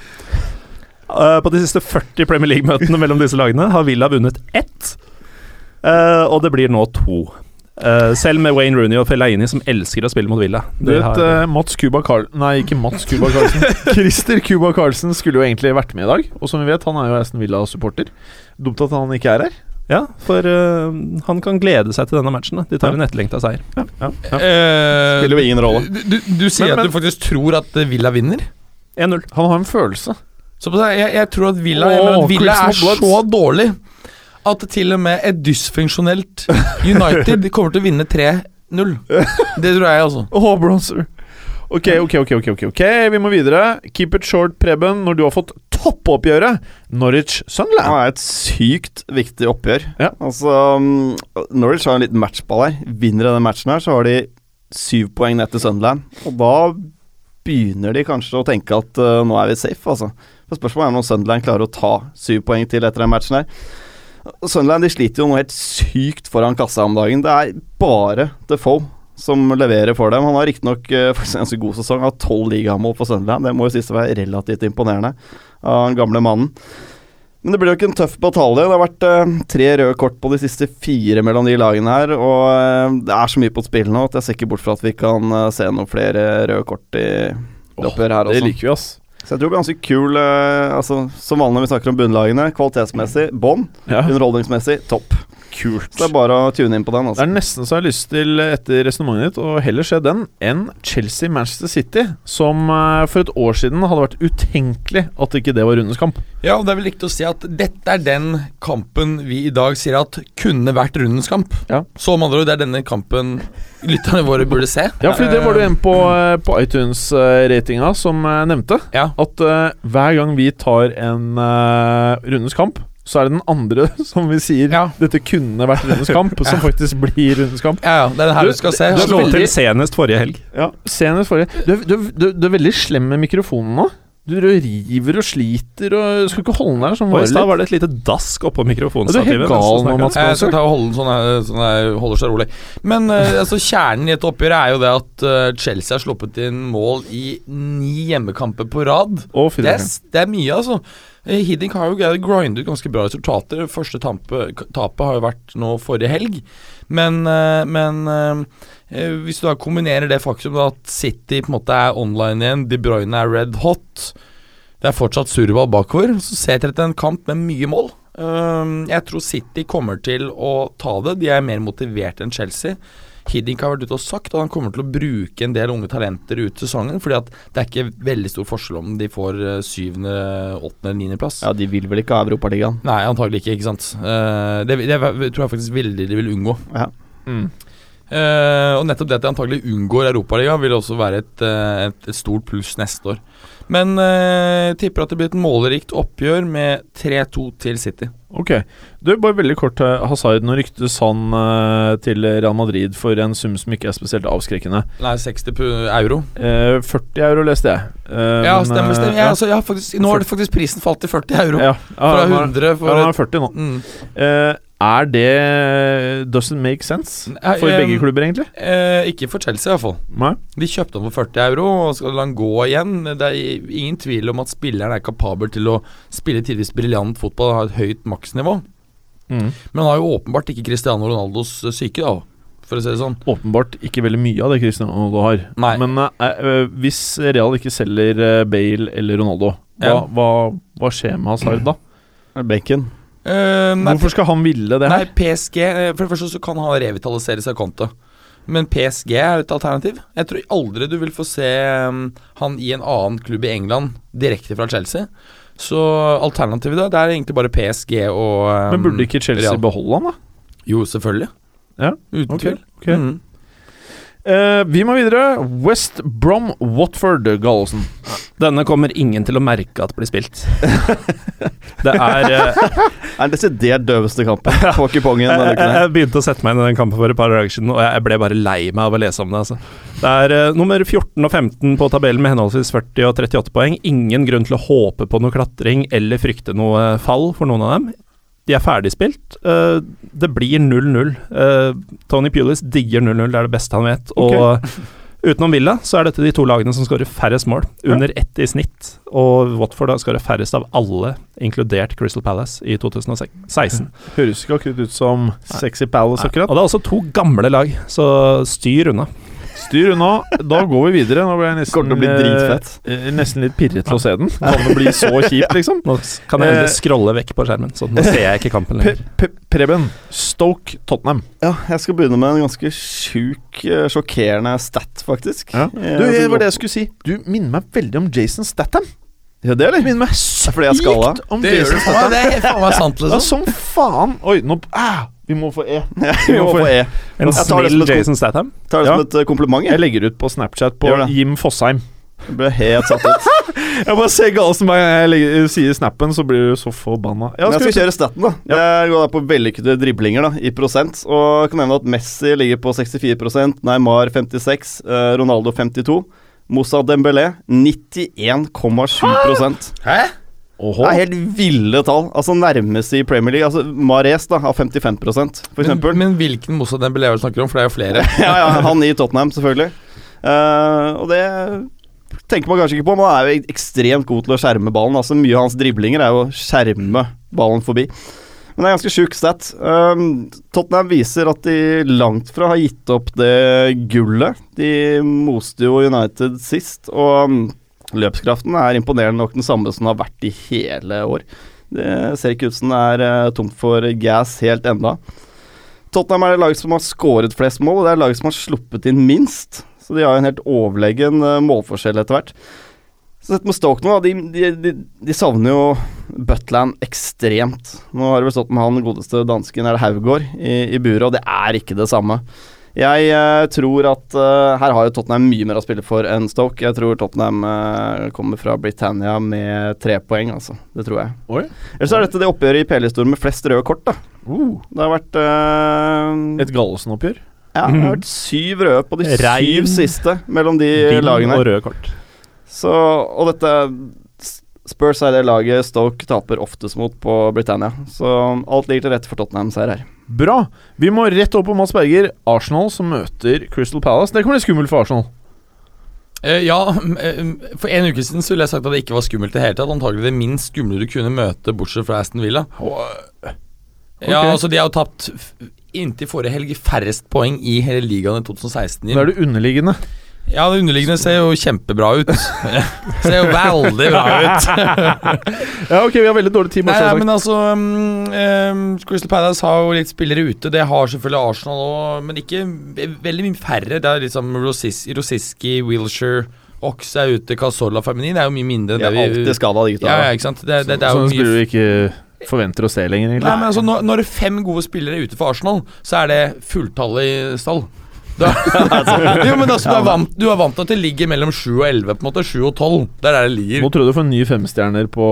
På de siste 40 Premier League-møtene mellom disse lagene har Villa vunnet ett, og det blir nå to. Eh, selv med Wayne Rooney og Fellaini, som elsker å spille mot Villa. Du vet, har- uh, Mats Cuba Carl... Nei, ikke Mats Cuba Carlsen. Christer Cuba Carlsen skulle jo egentlig vært med i dag. Og som vi vet, han er jo Aston Villa-supporter. Dumt at han ikke er her. Ja, for uh, han kan glede seg til denne matchen. da. De tar en etterlengta seier. Ja, ja. Eh, Spiller jo ingen rolle. Du, du, du sier Men- men- at du faktisk tror at Villa vinner? 1-0. Han har en følelse. Så jeg, jeg tror at Villa, Åh, at Villa er så dårlig at til og med et dysfunksjonelt United kommer til å vinne 3-0. Det tror jeg, altså. Oh, bronzer. Ok, ok, ok, ok, ok, ok, vi må videre. Keep it short, Preben, når du har fått toppoppgjøret. Norwich-Sunderland. Det er et sykt viktig oppgjør. Ja. Altså, um, Norwich har en liten matchball her. Vinner denne matchen her, så har de syv poeng ned til Sunderland. Og da begynner de kanskje å tenke at uh, nå er vi safe, altså. For Spørsmålet er om Sunderland klarer å ta syv poeng til etter den matchen her. Sunderland de sliter jo noe helt sykt foran kassa om dagen. Det er bare Defoe som leverer for dem. Han har riktignok uh, en så god sesong, har tolv ligamål for Sunderland. Det må jo sies å være relativt imponerende av den gamle mannen. Men det blir jo ikke en tøff batalje. Det har vært uh, tre røde kort på de siste fire mellom de lagene her, og uh, det er så mye på spill nå at jeg ser ikke bort fra at vi kan uh, se noen flere røde kort i det her Det liker vi, ass. Så jeg tror det blir ganske kul uh, altså, Som vanlig når vi snakker om bunnlagene, kvalitetsmessig bånn, Ja. underholdningsmessig topp. Kult. Så det er bare å tune inn på den. Det Altså. er nesten så jeg har lyst til, etter resonnementet ditt, å heller se den enn Chelsea-Manchester City, som eh, for et år siden hadde vært utenkelig at ikke det var rundens kamp. Ja, og det er vel riktig å si at dette er den kampen vi i dag sier at kunne vært rundens kamp. Ja. Så med andre ord, det er denne kampen lytterne våre burde se. Ja, fordi det var det en på, eh, på iTunes-ratinga som eh, nevnte. Ja. At uh, hver gang vi tar en uh, rundens kamp, så er det den andre som vi sier Ja. dette kunne vært rundens kamp, som faktisk blir rundens kamp. Ja, ja, det er det her Du- du skal se. du Slå til senest forrige helg. Ja, senest forrige du, du, du, du er veldig slem med mikrofonen nå. Du river og sliter og Skulle ikke holde den der sånn i stad var det et lite dask oppå Ja, du er mikrofonstativet. helt gal nå. Mats. Jeg skal ta og holde den sånn jeg, sånn jeg holder seg rolig. Men eh, altså, kjernen i et oppgjør er jo det at eh, Chelsea har sluppet inn mål i ni hjemmekamper på rad. Å, Det er, det er mye, altså. Eh, Hiddink har jo greid å grinde ut ganske bra resultater. Første tapet har jo vært nå forrige helg. Men, eh, men eh, hvis du da kombinerer det faktum at City på en måte er online igjen, De Bruyne er red hot, det er fortsatt surrball bakover, så ser jeg til en kamp med mye mål. Jeg tror City kommer til å ta det. De er mer motiverte enn Chelsea. Hiddink har vært ute og sagt at han kommer til å bruke en del unge talenter ut sesongen, fordi at det er ikke veldig stor forskjell om de får eh, syvende, åttende eller niendeplass. Ja, de vil vel ikke ha Europaligaen. Nei, antagelig ikke, ikke sant. Eh, det, det tror jeg faktisk veldig de vil unngå. Ja. Mm. Eh, og nettopp det at de antagelig unngår Europaligaen, vil også være et, et, et stort pluss neste år. Men eh, tipper at det blir et målerikt oppgjør med 3-2 til City. Ok. Du, bare veldig kort, eh, Hazard. Nå ryktes han eh, til Real Madrid for en sum som ikke er spesielt avskrekkende. Nei, 60 euro. Eh, 40 euro leste jeg. Eh, Ja, men, stemmer. eh, stemmer. ja. Altså, ja, faktisk, nå har faktisk prisen falt til 40 euro. Ja, ja, Fra han er- 100 for ja, han et, er 40 nå. mm. Eh, er det Doesn't make sense for eh, begge klubber, egentlig? eh, Ikke for Chelsea, i hvert fall. Nei? De kjøpte han for 40 euro, og skal la han gå igjen. Det er ingen tvil om at spilleren er kapabel til å spille tidvis briljant fotball og ha et høyt maksnivå. Mm. Men han har jo åpenbart ikke Cristiano Ronaldos eh, syke, da, for å si det sånn. Åpenbart ikke veldig mye av det Cristiano Ronaldo har. Nei. Men eh, eh, hvis Real ikke selger eh, Bale eller Ronaldo, Hva, Ja. hva, hva skjer med Hazard, da? Benken. Eh, nei, Hvorfor skal han ville det her? Nei. PSG eh, For det første så kan han revitalisere seg konto. Men PSG er et alternativ. Jeg tror aldri du vil få se um, han i en annen klubb i England direkte fra Chelsea. Så alternativet da, det er egentlig bare PSG og um, Men burde ikke Chelsea Real. beholde han, da? Jo, selvfølgelig. Ja, Uten ok, tvil. ok. Mm. Eh, vi må videre. West Brom Watford, Gallosen. Denne kommer ingen til å merke at det blir spilt. Det er Det Er den desidert døveste kampen på kupongen jeg, jeg, jeg begynte å sette meg inn i den kampen for et par dager siden, og jeg ble bare lei meg av å lese om det. Altså. Det er uh, nummer 14 og 15 på tabellen med henholdsvis 40 og 38 poeng. Ingen grunn til å håpe på noe klatring eller frykte noe fall for noen av dem. De er ferdigspilt. Uh, det blir 0-0. Uh, Tony Pulis digger 0-0, det er det beste han vet. Og utenom Villa så er dette de to lagene som skårer færrest mål, under ett i snitt. Og Watford har skåret færrest av alle, inkludert Crystal Palace, i 2016. Høres ikke akkurat ut som Sexy Palace, akkurat. Og det er også to gamle lag, så styr unna. Styr unna. Da går vi videre. Nå ble jeg nesten Kommer til å bli dritfett. eh, Nesten litt pirret til å se den. Kan det bli så kjipt, liksom? Nå kan jeg heller endelig scrolle vekk på skjermen, så nå ser jeg ikke kampen lenger. lenger. -p Preben, Stoke Tottenham. Ja, jeg skal begynne med en ganske sjuk, eh, sjokkerende stat, faktisk. Ja. Eh, Du, det var det jeg skulle si. Du minner meg veldig om Jason Statham. Ja, det, eller? Minner meg fordi jeg skalla. sykt om Det Jason du faen. Det er faen meg sant, Ja, liksom. som faen. Oi, nå ah, Vi må få E. Vi må få E. En det som snill Jason Statham. Tar det som et eh, kompliment. Jeg Jeg, legger ut på Snapchat på Jim Fosheim. jeg ble helt satt ut. Jeg bare ser Gallosen hver gang jeg legger, sier snappen, så blir du så forbanna. Ja, Men jeg skal vi skal kjøre staten, da. Jeg går da på vellykkede driblinger da, i prosent. Og jeg kan nevne at Messi ligger på 64% Neymar 56 eh, Ronaldo 52 Moussa Dembélé 91,7 Hæ? Hæ? Åhå. Det er helt ville tall. Altså Nærmeste i Premier League. Altså Mares da har 55 for eksempel. Men, men hvilken Moussa Dembélé er det du snakker om? For det er jo flere. ja, ja, han i Tottenham, selvfølgelig. Uh, og det tenker man kanskje ikke på. men han er jo ekstremt god til å skjerme ballen. Altså Mye av hans driblinger er jo å skjerme ballen forbi. Men det er ganske sjuk stat. Um, Tottenham viser at de langt fra har gitt opp det gullet. De moste jo United sist, og løpskraften er imponerende nok den samme som den har vært i hele år. Det ser ikke ut som det er eh, tomt for gas helt enda. Tottenham er det laget som har skåret flest mål, og det er laget som har sluppet inn minst. Så de har jo en helt overlegen eh, målforskjell etter hvert. Så sett med Stoke nå, de, de, de, de savner jo Butland ekstremt. Nå har det vel stått med han godeste dansken, er det Haugård, i, i buret, og det er ikke det samme. Jeg uh, tror at uh, her har jo Tottenham mye mer å spille for enn Stoke. Jeg tror Tottenham uh, kommer fra Britannia med tre poeng, altså. Det tror jeg. Oi. Ellers er dette det oppgjøret i PL-historien med flest røde kort, da. Uh, Det har vært et Gallosen-oppgjør. ja, det har vært syv røde på de Rein, syv siste mellom de lagene. og røde kort. Så, og dette Spurs er det laget Stoke taper oftest mot på Britannia. Så alt ligger til rette for Tottenham-seier her. Bra. Vi må rett opp på Mads Berger. Arsenal som møter Crystal Palace. Det kan bli skummelt for Arsenal. Eh, ja, eh, for en uke siden så ville jeg sagt at det ikke var skummelt i det hele tatt. Antagelig det minst skumle du kunne møte, bortsett fra Aston Villa. Ja, altså De har jo tapt inntil forrige helg færrest poeng i hele ligaen i 2016. Nå er det underliggende. Ja, det underliggende ser jo kjempebra ut. ser jo veldig bra ut. Ja, ok, vi har veldig dårlig tid. Nei, sagt. men altså um, um, Crystal Palace har jo litt spillere ute. Det har selvfølgelig Arsenal òg, men ikke veldig mye færre. Det er liksom Rosis Rosiski, Wilshere, Ox er ute, Casola Feminin. Det er jo mye mindre enn det vi alltid skada, de gutta. Ja, ja, ikke sant. Det, det, det er jo Sånne mye spillere du ikke forventer å se lenger, Nei, men altså når, når fem gode spillere er ute for Arsenal, så er det fulltallig stall. Da, jo, men altså, du, er vant, du er vant til at det ligger mellom 7 og 11, på en måte. 7 og 12. Det er der det ligger. Nå tror jeg du får nye femstjerner på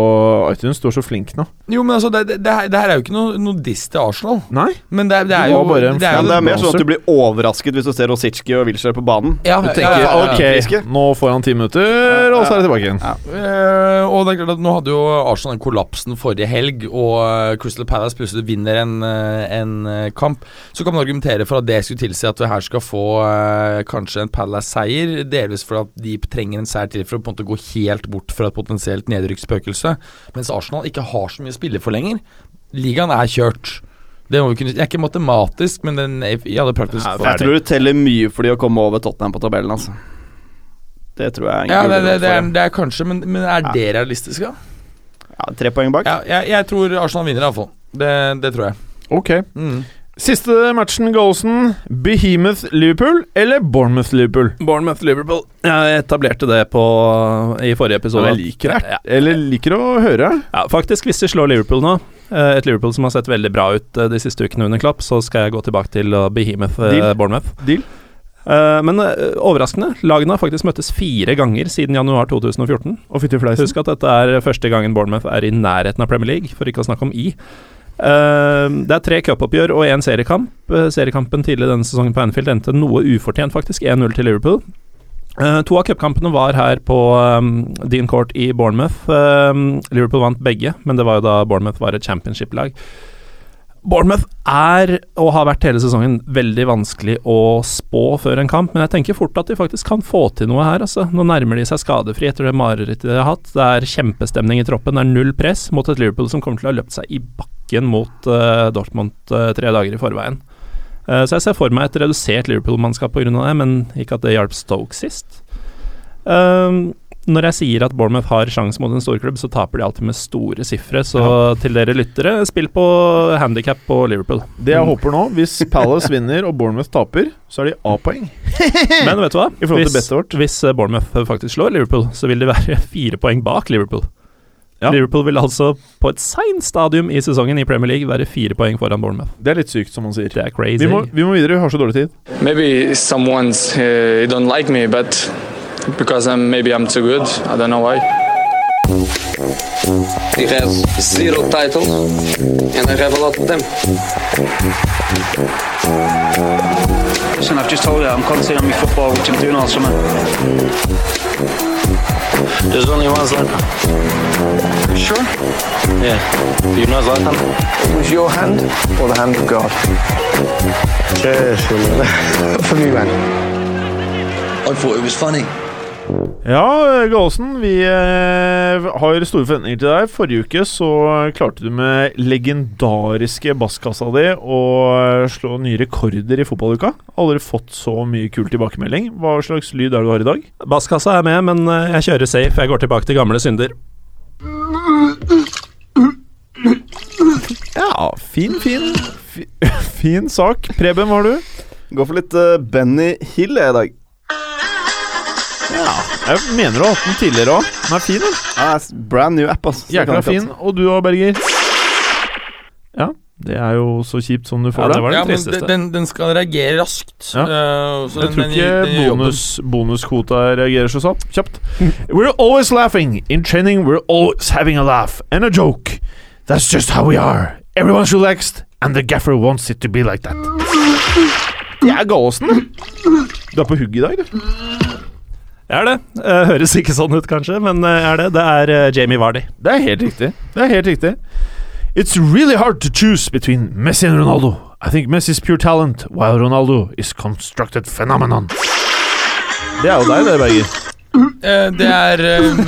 iTunes. Du er så flink nå. Jo, men altså, det, det, det, her, det her er jo ikke noe, noe diss til Arsenal. Nei? Men det, er- det er jo bare en det er jo det er mer sånn at du blir overrasket hvis du ser Rosicki og Wilshere på banen. ja, Du tenker ja, ja, ja. ok, nå får han ti minutter, og så er det tilbake igjen. Uh, og det er klart at Nå hadde jo Arsenal den kollapsen forrige helg, og eh, Crystal Palace plutselig vinner en, eh, en kamp. Så kan man argumentere for at det skulle tilsi at du her skal få eh, kanskje en Palace-seier. Delvis fordi at de trenger en seier til for å på en måte gå helt bort fra et potensielt nedrykksspøkelse. Mens Arsenal ikke har så mye å spille for lenger. Ligaen er kjørt. Det må vi kunne, jeg er ikke matematisk, men den er, ja, det er praktisk. Ja, Jeg tror det teller mye for de å komme over Tottenham på tabellen, altså. Det tror jeg Ja, det, det, det, er, det er kanskje, men, men er det realistisk, da? ja, Tre poeng bak. Ja, jeg, jeg tror Arsenal vinner, iallfall. Det, det tror jeg. Ok. Mm. Siste matchen, Gallosen. Behemoth-Liverpool eller Bournemouth-Liverpool? Bournemouth-Liverpool. Jeg etablerte det på, i forrige episode. Jeg liker det. Ja. Eller liker å høre. Ja, faktisk, hvis de slår Liverpool nå, eh, et Liverpool som har sett veldig bra ut eh, de siste ukene under Klopp, så skal jeg gå tilbake til Behemoth eh, Deal. Bournemouth. Deal. Men overraskende, lagene har faktisk møttes fire ganger siden januar 2014. Og. Husk at dette er første gangen Bournemouth er i nærheten av Premier League, for ikke å snakke om i. Eh, det er tre cupoppgjør og én seriekamp. Eh, seriekampen tidligere denne sesongen på Anfield endte noe ufortjent, faktisk. 1-0 til Liverpool. Eh, to av cupkampene var her på um, Dean Court i Bournemouth. Eh, Liverpool vant begge, men det var jo da Bournemouth var et championship-lag. Bournemouth er, og har vært hele sesongen, veldig vanskelig å spå før en kamp, men jeg tenker fort at de faktisk kan få til noe her. Altså. Nå nærmer de seg skadefri etter det marerittet de har hatt. Det er kjempestemning i troppen, det er null press mot et Liverpool som kommer til å ha løpt seg i bakken mot uh, Dortmund uh, tre dager i forveien. Uh, så jeg ser for meg et redusert Liverpool-mannskap pga. det, men ikke at det hjalp Stoke sist. Um, når jeg sier at Bournemouth har sjanse mot en storklubb, så taper de alltid med store sifre. Så til dere lyttere, spill på handikap på Liverpool. Det jeg håper nå, hvis Palace vinner og Bournemouth taper, så er de A-poeng. Men vet du hva? I forhold til Hvis, vårt. hvis eh, Bournemouth faktisk slår Liverpool, så vil de være fire poeng bak Liverpool. Ja. Liverpool vil altså på et seint stadium i sesongen i Premier League være fire poeng foran Bournemouth. Det er litt sykt, som man sier. Det er crazy. Vi må, vi må videre, vi har så dårlig tid. Maybe someone's uh, don't like me, but because I'm maybe I'm too good. I don't know why. He has zero titles, and I have a lot of them. Listen, I've just told you I'm concentrating on my football, which I'm doing all summer. There's only one Zlatan. Sure? Yeah. You know Zlatan? It was your hand or the hand of God? Cheers. For me, man. I thought it was funny. Ja, Gallosen, vi eh, har store forventninger til deg. Forrige uke så klarte du med legendariske basskassa di å slå nye rekorder i fotballuka. Aldri fått så mye kul tilbakemelding. Hva slags lyd er det du har i dag? Basskassa er med, men eh, jeg kjører safe. Jeg går tilbake til gamle synder. Ja, fin, fin. Fin, fin sak. Preben, hva har du? Går for litt eh, Benny Hill i dag. Jeg mener du har hatt den tidligere òg. Den er fin, den. Ja, det er brand new app, ass. Så jeg kan Jækla fin. Og du òg, Berger? Ja, det er jo så kjipt som du får det det. var Ja, men den, den skal reagere raskt. Ja. Uh, så Jeg den- tror ikke den bonus, bonuskvota reagerer så sånn. kjapt. We're always laughing. In training we're always having a laugh and a joke. That's just how we are. Everyone's relaxed, and the gaffer wants it to be like that. Jeg er Gallosen. Du er på hugget i dag, du. Jeg er det. Eh, høres ikke sånn ut, kanskje, men eh, jeg er det. Det er eh, Jamie Vardy. Det er helt riktig. Det er helt riktig. It's really hard to choose between Messi and Ronaldo. I think Messi is pure talent, while Ronaldo is constructed phenomenon. Det er jo deg, det, Berger. Uh, det er um,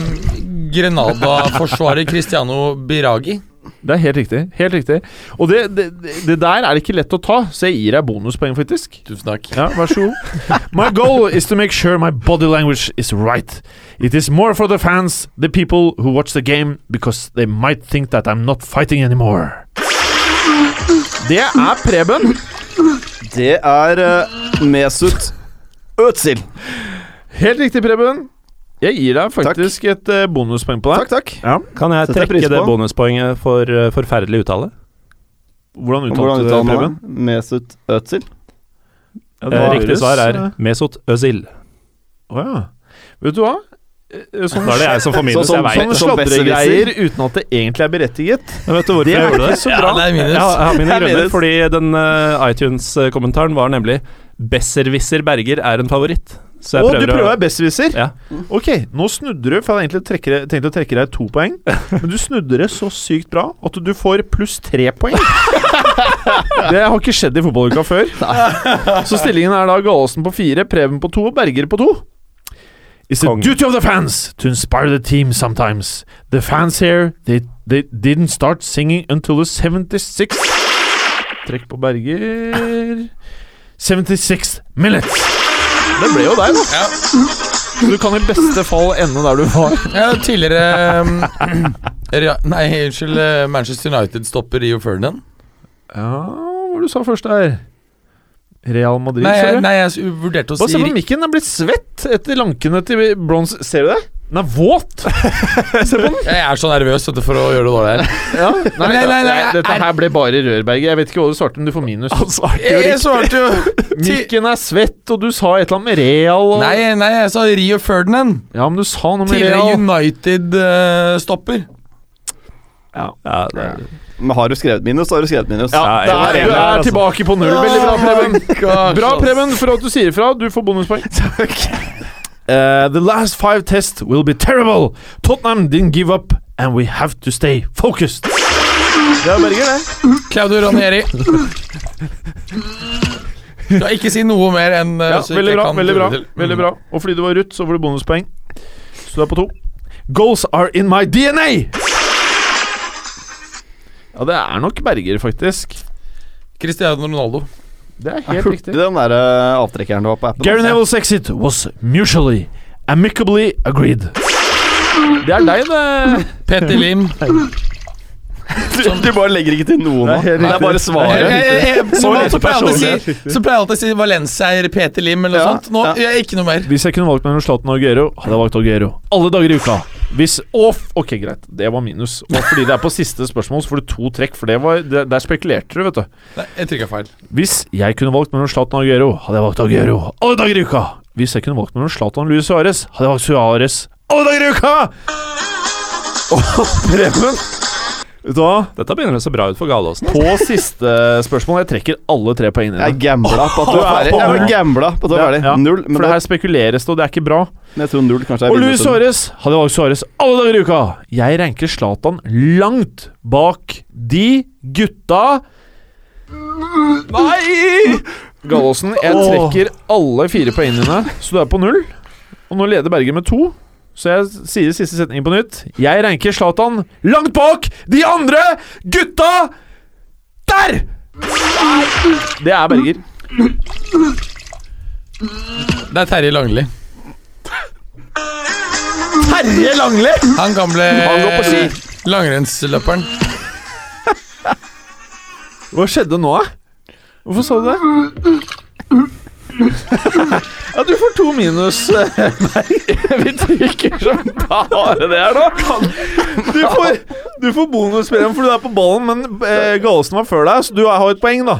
Grenada-forsvarer Cristiano Biragi. Det er helt riktig. Helt riktig. Og det, det, det der er ikke lett å ta, så jeg gir deg bonuspoeng, faktisk. Tusen takk. Ja, vær så god. My goal is to make sure my body language is right. It is more for the fans, the people who watch the game, because they might think that I'm not fighting anymore. Det er Preben. Det er uh, Mesut Özil. Helt riktig, Preben. Jeg gir deg faktisk et eh, bonuspoeng på det. Takk, takk. Ja. Kan jeg trekke det bonuspoenget for uh, forferdelig uttale? Hvordan uttalte du det, Preben? Mesut Özil? Ja, Eh, riktig svar er Mesut Özil. Å ja. Vet du hva? Eh, Sånn, Da er det jeg som får minus, Sånn- jeg sånne. Som sladregreier uten at det egentlig er berettiget. Men vet du hvorfor jeg gjorde det? så bra. Ja, det er minus. Jeg har, jeg har mine er grunner, fordi den uh, iTunes-kommentaren var nemlig Besserwisser Berger er en favoritt. Så Å, du prøver å besserwisser? Ja. Ok, nå snudde du, for jeg hadde egentlig tenkt å trekke deg to poeng. Men du snudde det så sykt bra at du får pluss tre poeng. Det har ikke skjedd i fotballuka før. Så stillingen er da Gallosen på fire, Preben på to og Berger på to. It's the duty of the fans to inspire the team sometimes. The fans here, they, they didn't start singing until the 76th Trekk på Berger 76th minute. Det ble jo deg, da. Ja. du kan i beste fall ende der du var. Ja, tidligere um, Rea- Nei, unnskyld. eh, Manchester United-stopper Rio Ferdinand. Ja, hva var det du sa først der? Real Madrid, Nei, sa jeg, du? nei, jeg s- vurderte å Bare si se på mikken, den er blitt svett etter lankene til Bronze. Ser du det? Den er våt! se på den. Jeg er så nervøs vet du, for å gjøre det dårlig her. Ja. Nei, Nei, nei, nei, nei, dette er- her ble bare Rørberget. Jeg vet ikke hva du svarte, men du får minus. Jeg, jeg svarte jo Mykken Mikken er svett, og du sa et eller annet med Real. Og... Nei, nei, jeg sa Rio Ferdinand. Ja, men du sa noe med Tidligere Real. United-stopper. Ja, det er, Men har du skrevet minus, så har du skrevet minus. Ja, Ja, der, jeg var du er altså. tilbake på null. Veldig bra, Preben. Bra, Preben. For at du sier ifra. Du får bonuspoeng. Uh, the last five tests will be terrible. Tottenham didn't give up, and we have to stay focused. Det var Berger, det. Claudio Ranieri. Du har ikke si noe mer enn uh, Ja, så veldig bra. kan veldig bra, veldig bra Og fordi du var rutt, så får du bonuspoeng. Så du er på to. Goals are in my DNA! Ja, det er nok Berger, faktisk. Cristiano Ronaldo. Det er helt riktig. den der uh, avtrekkeren du har på appen. Gary. Neville's exit was mutually, amicably agreed. Det er deg, det. Petter Lim. Du, du bare legger ikke til noe nå. Det er Det er bare svaret. jeg- jeg- jeg- Så så pleier jeg alltid å si- Så pleier jeg alltid å si Valencia er Peter Lim eller noe Ja, sånt. Nå ja. jeg, ikke noe mer. Hvis jeg kunne valgt mellom Zlatan og Aguero, hadde jeg valgt Aguero. Alle dager i uka. Hvis Off Ok, greit. Det var minus. Og fordi det er på siste spørsmål, så får du to trekk. For det var, det, der spekulerte du, vet du. Nei, jeg trykka feil. Hvis jeg kunne valgt mellom Zlatan og Aguero, hadde jeg valgt Aguero. Alle dager i uka. Hvis jeg kunne valgt mellom Zlatan og Luis Suárez, hadde jeg valgt Suárez. Alle dager i uka! Og Preben? Dette begynner å se bra ut for Galåsen. På siste spørsmål Jeg trekker alle tre poengene Jeg gambla på at du er ferdig. Jeg gambla på at du er ferdig. Ja, Null. Men For det her spekuleres det, og det er ikke bra. jeg tror null kanskje er Og Luis minus. Suárez hadde valgt Suárez alle dager i uka. Jeg ranker Zlatan langt bak de gutta Nei! Gallosen, jeg trekker alle fire poengene så du er på null. Og nå leder Berger med to. Så jeg sier siste setningen på nytt. Jeg ranker Zlatan langt bak de andre gutta der! Det er Berger. Det er Terje Langli. Terje Langli! Han gamle Han går på ski. langrennsløperen. Hva skjedde nå, da? Hvorfor sa du det? ja, du får to minus. eh, Nei, vi trykker som bare det her nå. Du får, du får bonuspremie fordi du er på ballen, men eh, Gallosen var før deg, så du har et poeng, da.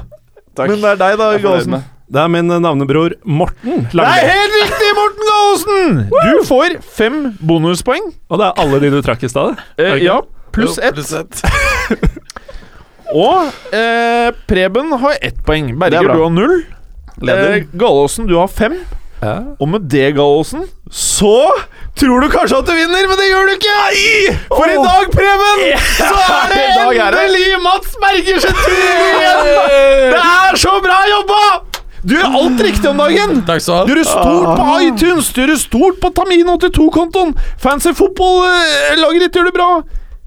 Takk. Men det er deg, da, er fornøyd Gallosen. med. Det er min navnebror Morten Det er Langli. helt riktig, Morten Gallosen! Du får fem bonuspoeng. Og det er alle de du trakk i stad? Eh, ja, pluss ett. pluss ett. Og eh, Preben har ett poeng. Det Berger, er bra. du har null. Leder. Eh, Gallosen, du har fem. Ja. Og med det, Gallosen, så tror du kanskje at du vinner, men det gjør du ikke! For i dag, Preben, så er det endelig Mats Bergers tur igjen! Det er så bra jobba! Du gjør alt riktig om dagen. Takk skal Du gjør stort på iTunes, du gjør stort på Tamino82-kontoen. Fancy Football-laget ditt gjør det bra.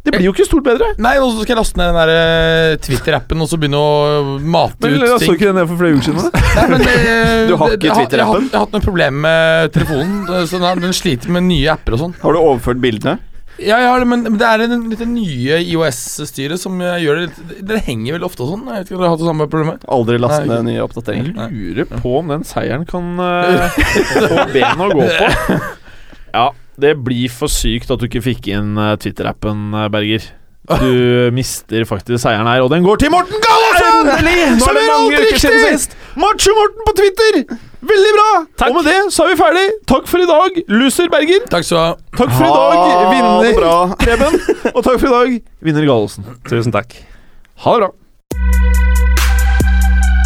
Det blir jo ikke stort bedre. Nei, og så skal jeg laste ned den der eh, Twitter-appen og så begynne å mate Men ut jeg så ting. ikke den for flere uker siden. Nei, men det, Du har ikke det- Twitter-appen? Jeg, har- jeg har hatt noen problemer med telefonen. Så den, den sliter med nye apper og sånn. Har du overført bildene? Ja, ja, men det er en, litt nye IOS-styret som eh, gjør det litt Det henger veldig ofte og sånn. Jeg vet ikke om dere har hatt det samme problemet. Aldri lastet ned nye oppdateringer. Jeg lurer på om den seieren kan uh, få ben å gå på. Ja, det blir for sykt at du ikke fikk inn eh, Twitter-appen, eh, Berger. Du mister faktisk seieren her, og den går til Morten Gallosen! Som gjør alt riktig! Macho-Morten på Twitter! Veldig bra! Og med det så er vi ferdig. Takk for i dag, loser Berger. Takk skal du ha. Takk for i dag, vinner. Preben. Og takk for i dag, vinner Gallosen. Tusen takk. Ha det bra.